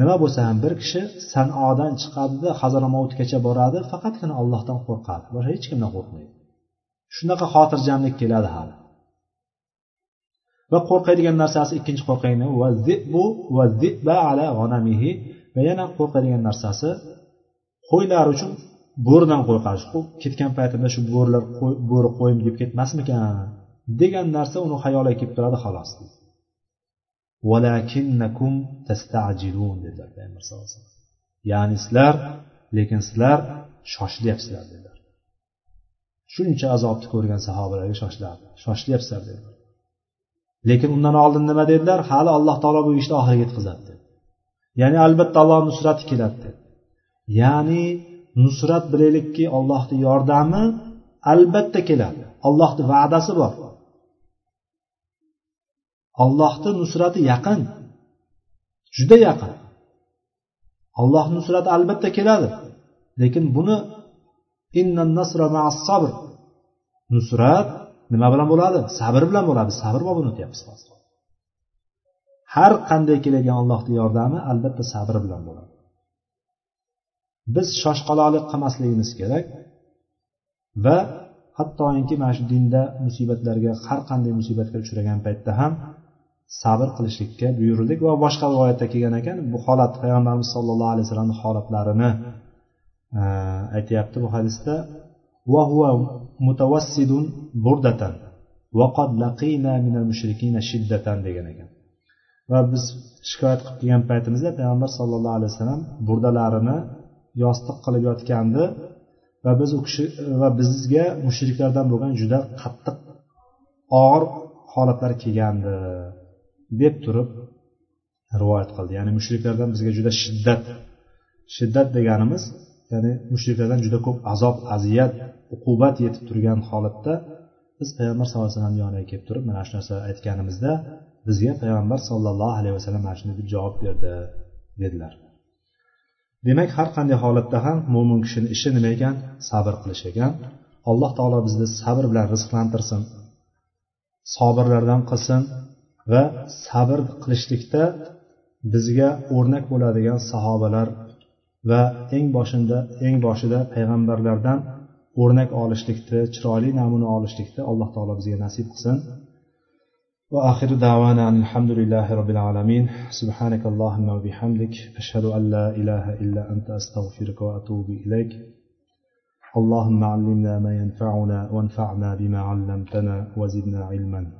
nima bo'lsa ham bir kishi sanodan chiqadida hazaramovutgacha boradi faqatgina allohdan qo'rqadi. Boshqa hech kimdan qo'rqmaydi. Shunaqa xotirjamlik keladi hali. Va qo'rqadigan narsasi ikkinchi qo'rqadigan va yana qo'rqadigan narsasi qo'ylar uchun bo'ridan qo'rqadi ketgan paytimda shu bo'rilar bo'ri qo'yim deb ketmasmikan degan narsa uni xayoliga kelib turadi xolos. Valakinnakum tastajilun dedilar payg'ambar sallallohu alayhi vasallam. Ya'ni sizlar lekin sizlar shoshilyapsizlar dedilar. Shuncha azobni ko'rgan sahobalarga shoshilardi. Shoshilyapsizlar dedilar. Lekin undan oldin nima dedilar? Hali alloh taolo bu ishni oxiriga yetkazadi. Dedi ya'ni albatta alloh nusrati keladi. Dedi ya'ni nusrat bilaylikki allohni yordami albatta keladi. Allohni va'dasi bor. Ollohni nusrati yaqin. Juda yaqin. Allohni nusrati albatta keladi. Lekin buni sabr. Nusrat nima bilan bo'ladi? Sabr bilan bo'ladi. Sabr bobini o'tyapmiz hozir. Har qanday keladigan allohni yordami albatta sabr bilan bo'ladi. Biz shoshqaloqlik qilmasligimiz kerak va hattoki mana shu dinda musibatlarga har qanday musibatga uchragan paytda ham sabr qilishlikka buyurildik va boshqa rivoyatda kelgan ekan bu holat payg'ambarimiz sollallohu alayhi vasallamni holatlarini e, aytyapti bu hadisda mutavassidun burdatan vaqad laqina minal mushrikina shiddatan degan ekan. Va biz shikoyat qilib kelgan paytimizda payg'ambar sallallohu alayhi vasallam burdalarini yostiq qilib yotgandi va biz u kishi va bizga mushriklardan bo'lgan juda qattiq og'ir holatlar kelgandi. Deb turib rivoyat qildi. Ya'ni mushriklardan bizga juda shiddat shiddat deganimiz ya'ni mushriklardan juda ko'p azob aziyat uqubat yetib turgan holatda biz payg'ambar sallallohu alayhi vasallam yoniga kelib turib mana shu narsa aytganimizda bizga payg'ambar sollallohu alayhi vasallam mana shunday deb javob berdi dedilar. Demak har qanday holatda ham mo'min kishini ishi nima ekan? Sabr qilish ekan. Alloh taolo bizni sabr bilan rizqlantirsin sobirlardan qilsin. va sabr qilishlikda bizga o'rnak bo'ladigan sahobalar va eng boshinda eng boshida payg'ambarlardan o'rnak olishlikni chiroyli namuna olishlikni alloh taolo bizga nasib qilsin وآخر دعوانا أن الحمد لله رب العالمين سبحانك اللهم وبحمدك أشهد أن لا إله إلا أنت أستغفرك وأتوب إليك اللهم علمنا ما ينفعنا وانفعنا بما علمتنا وزدنا علما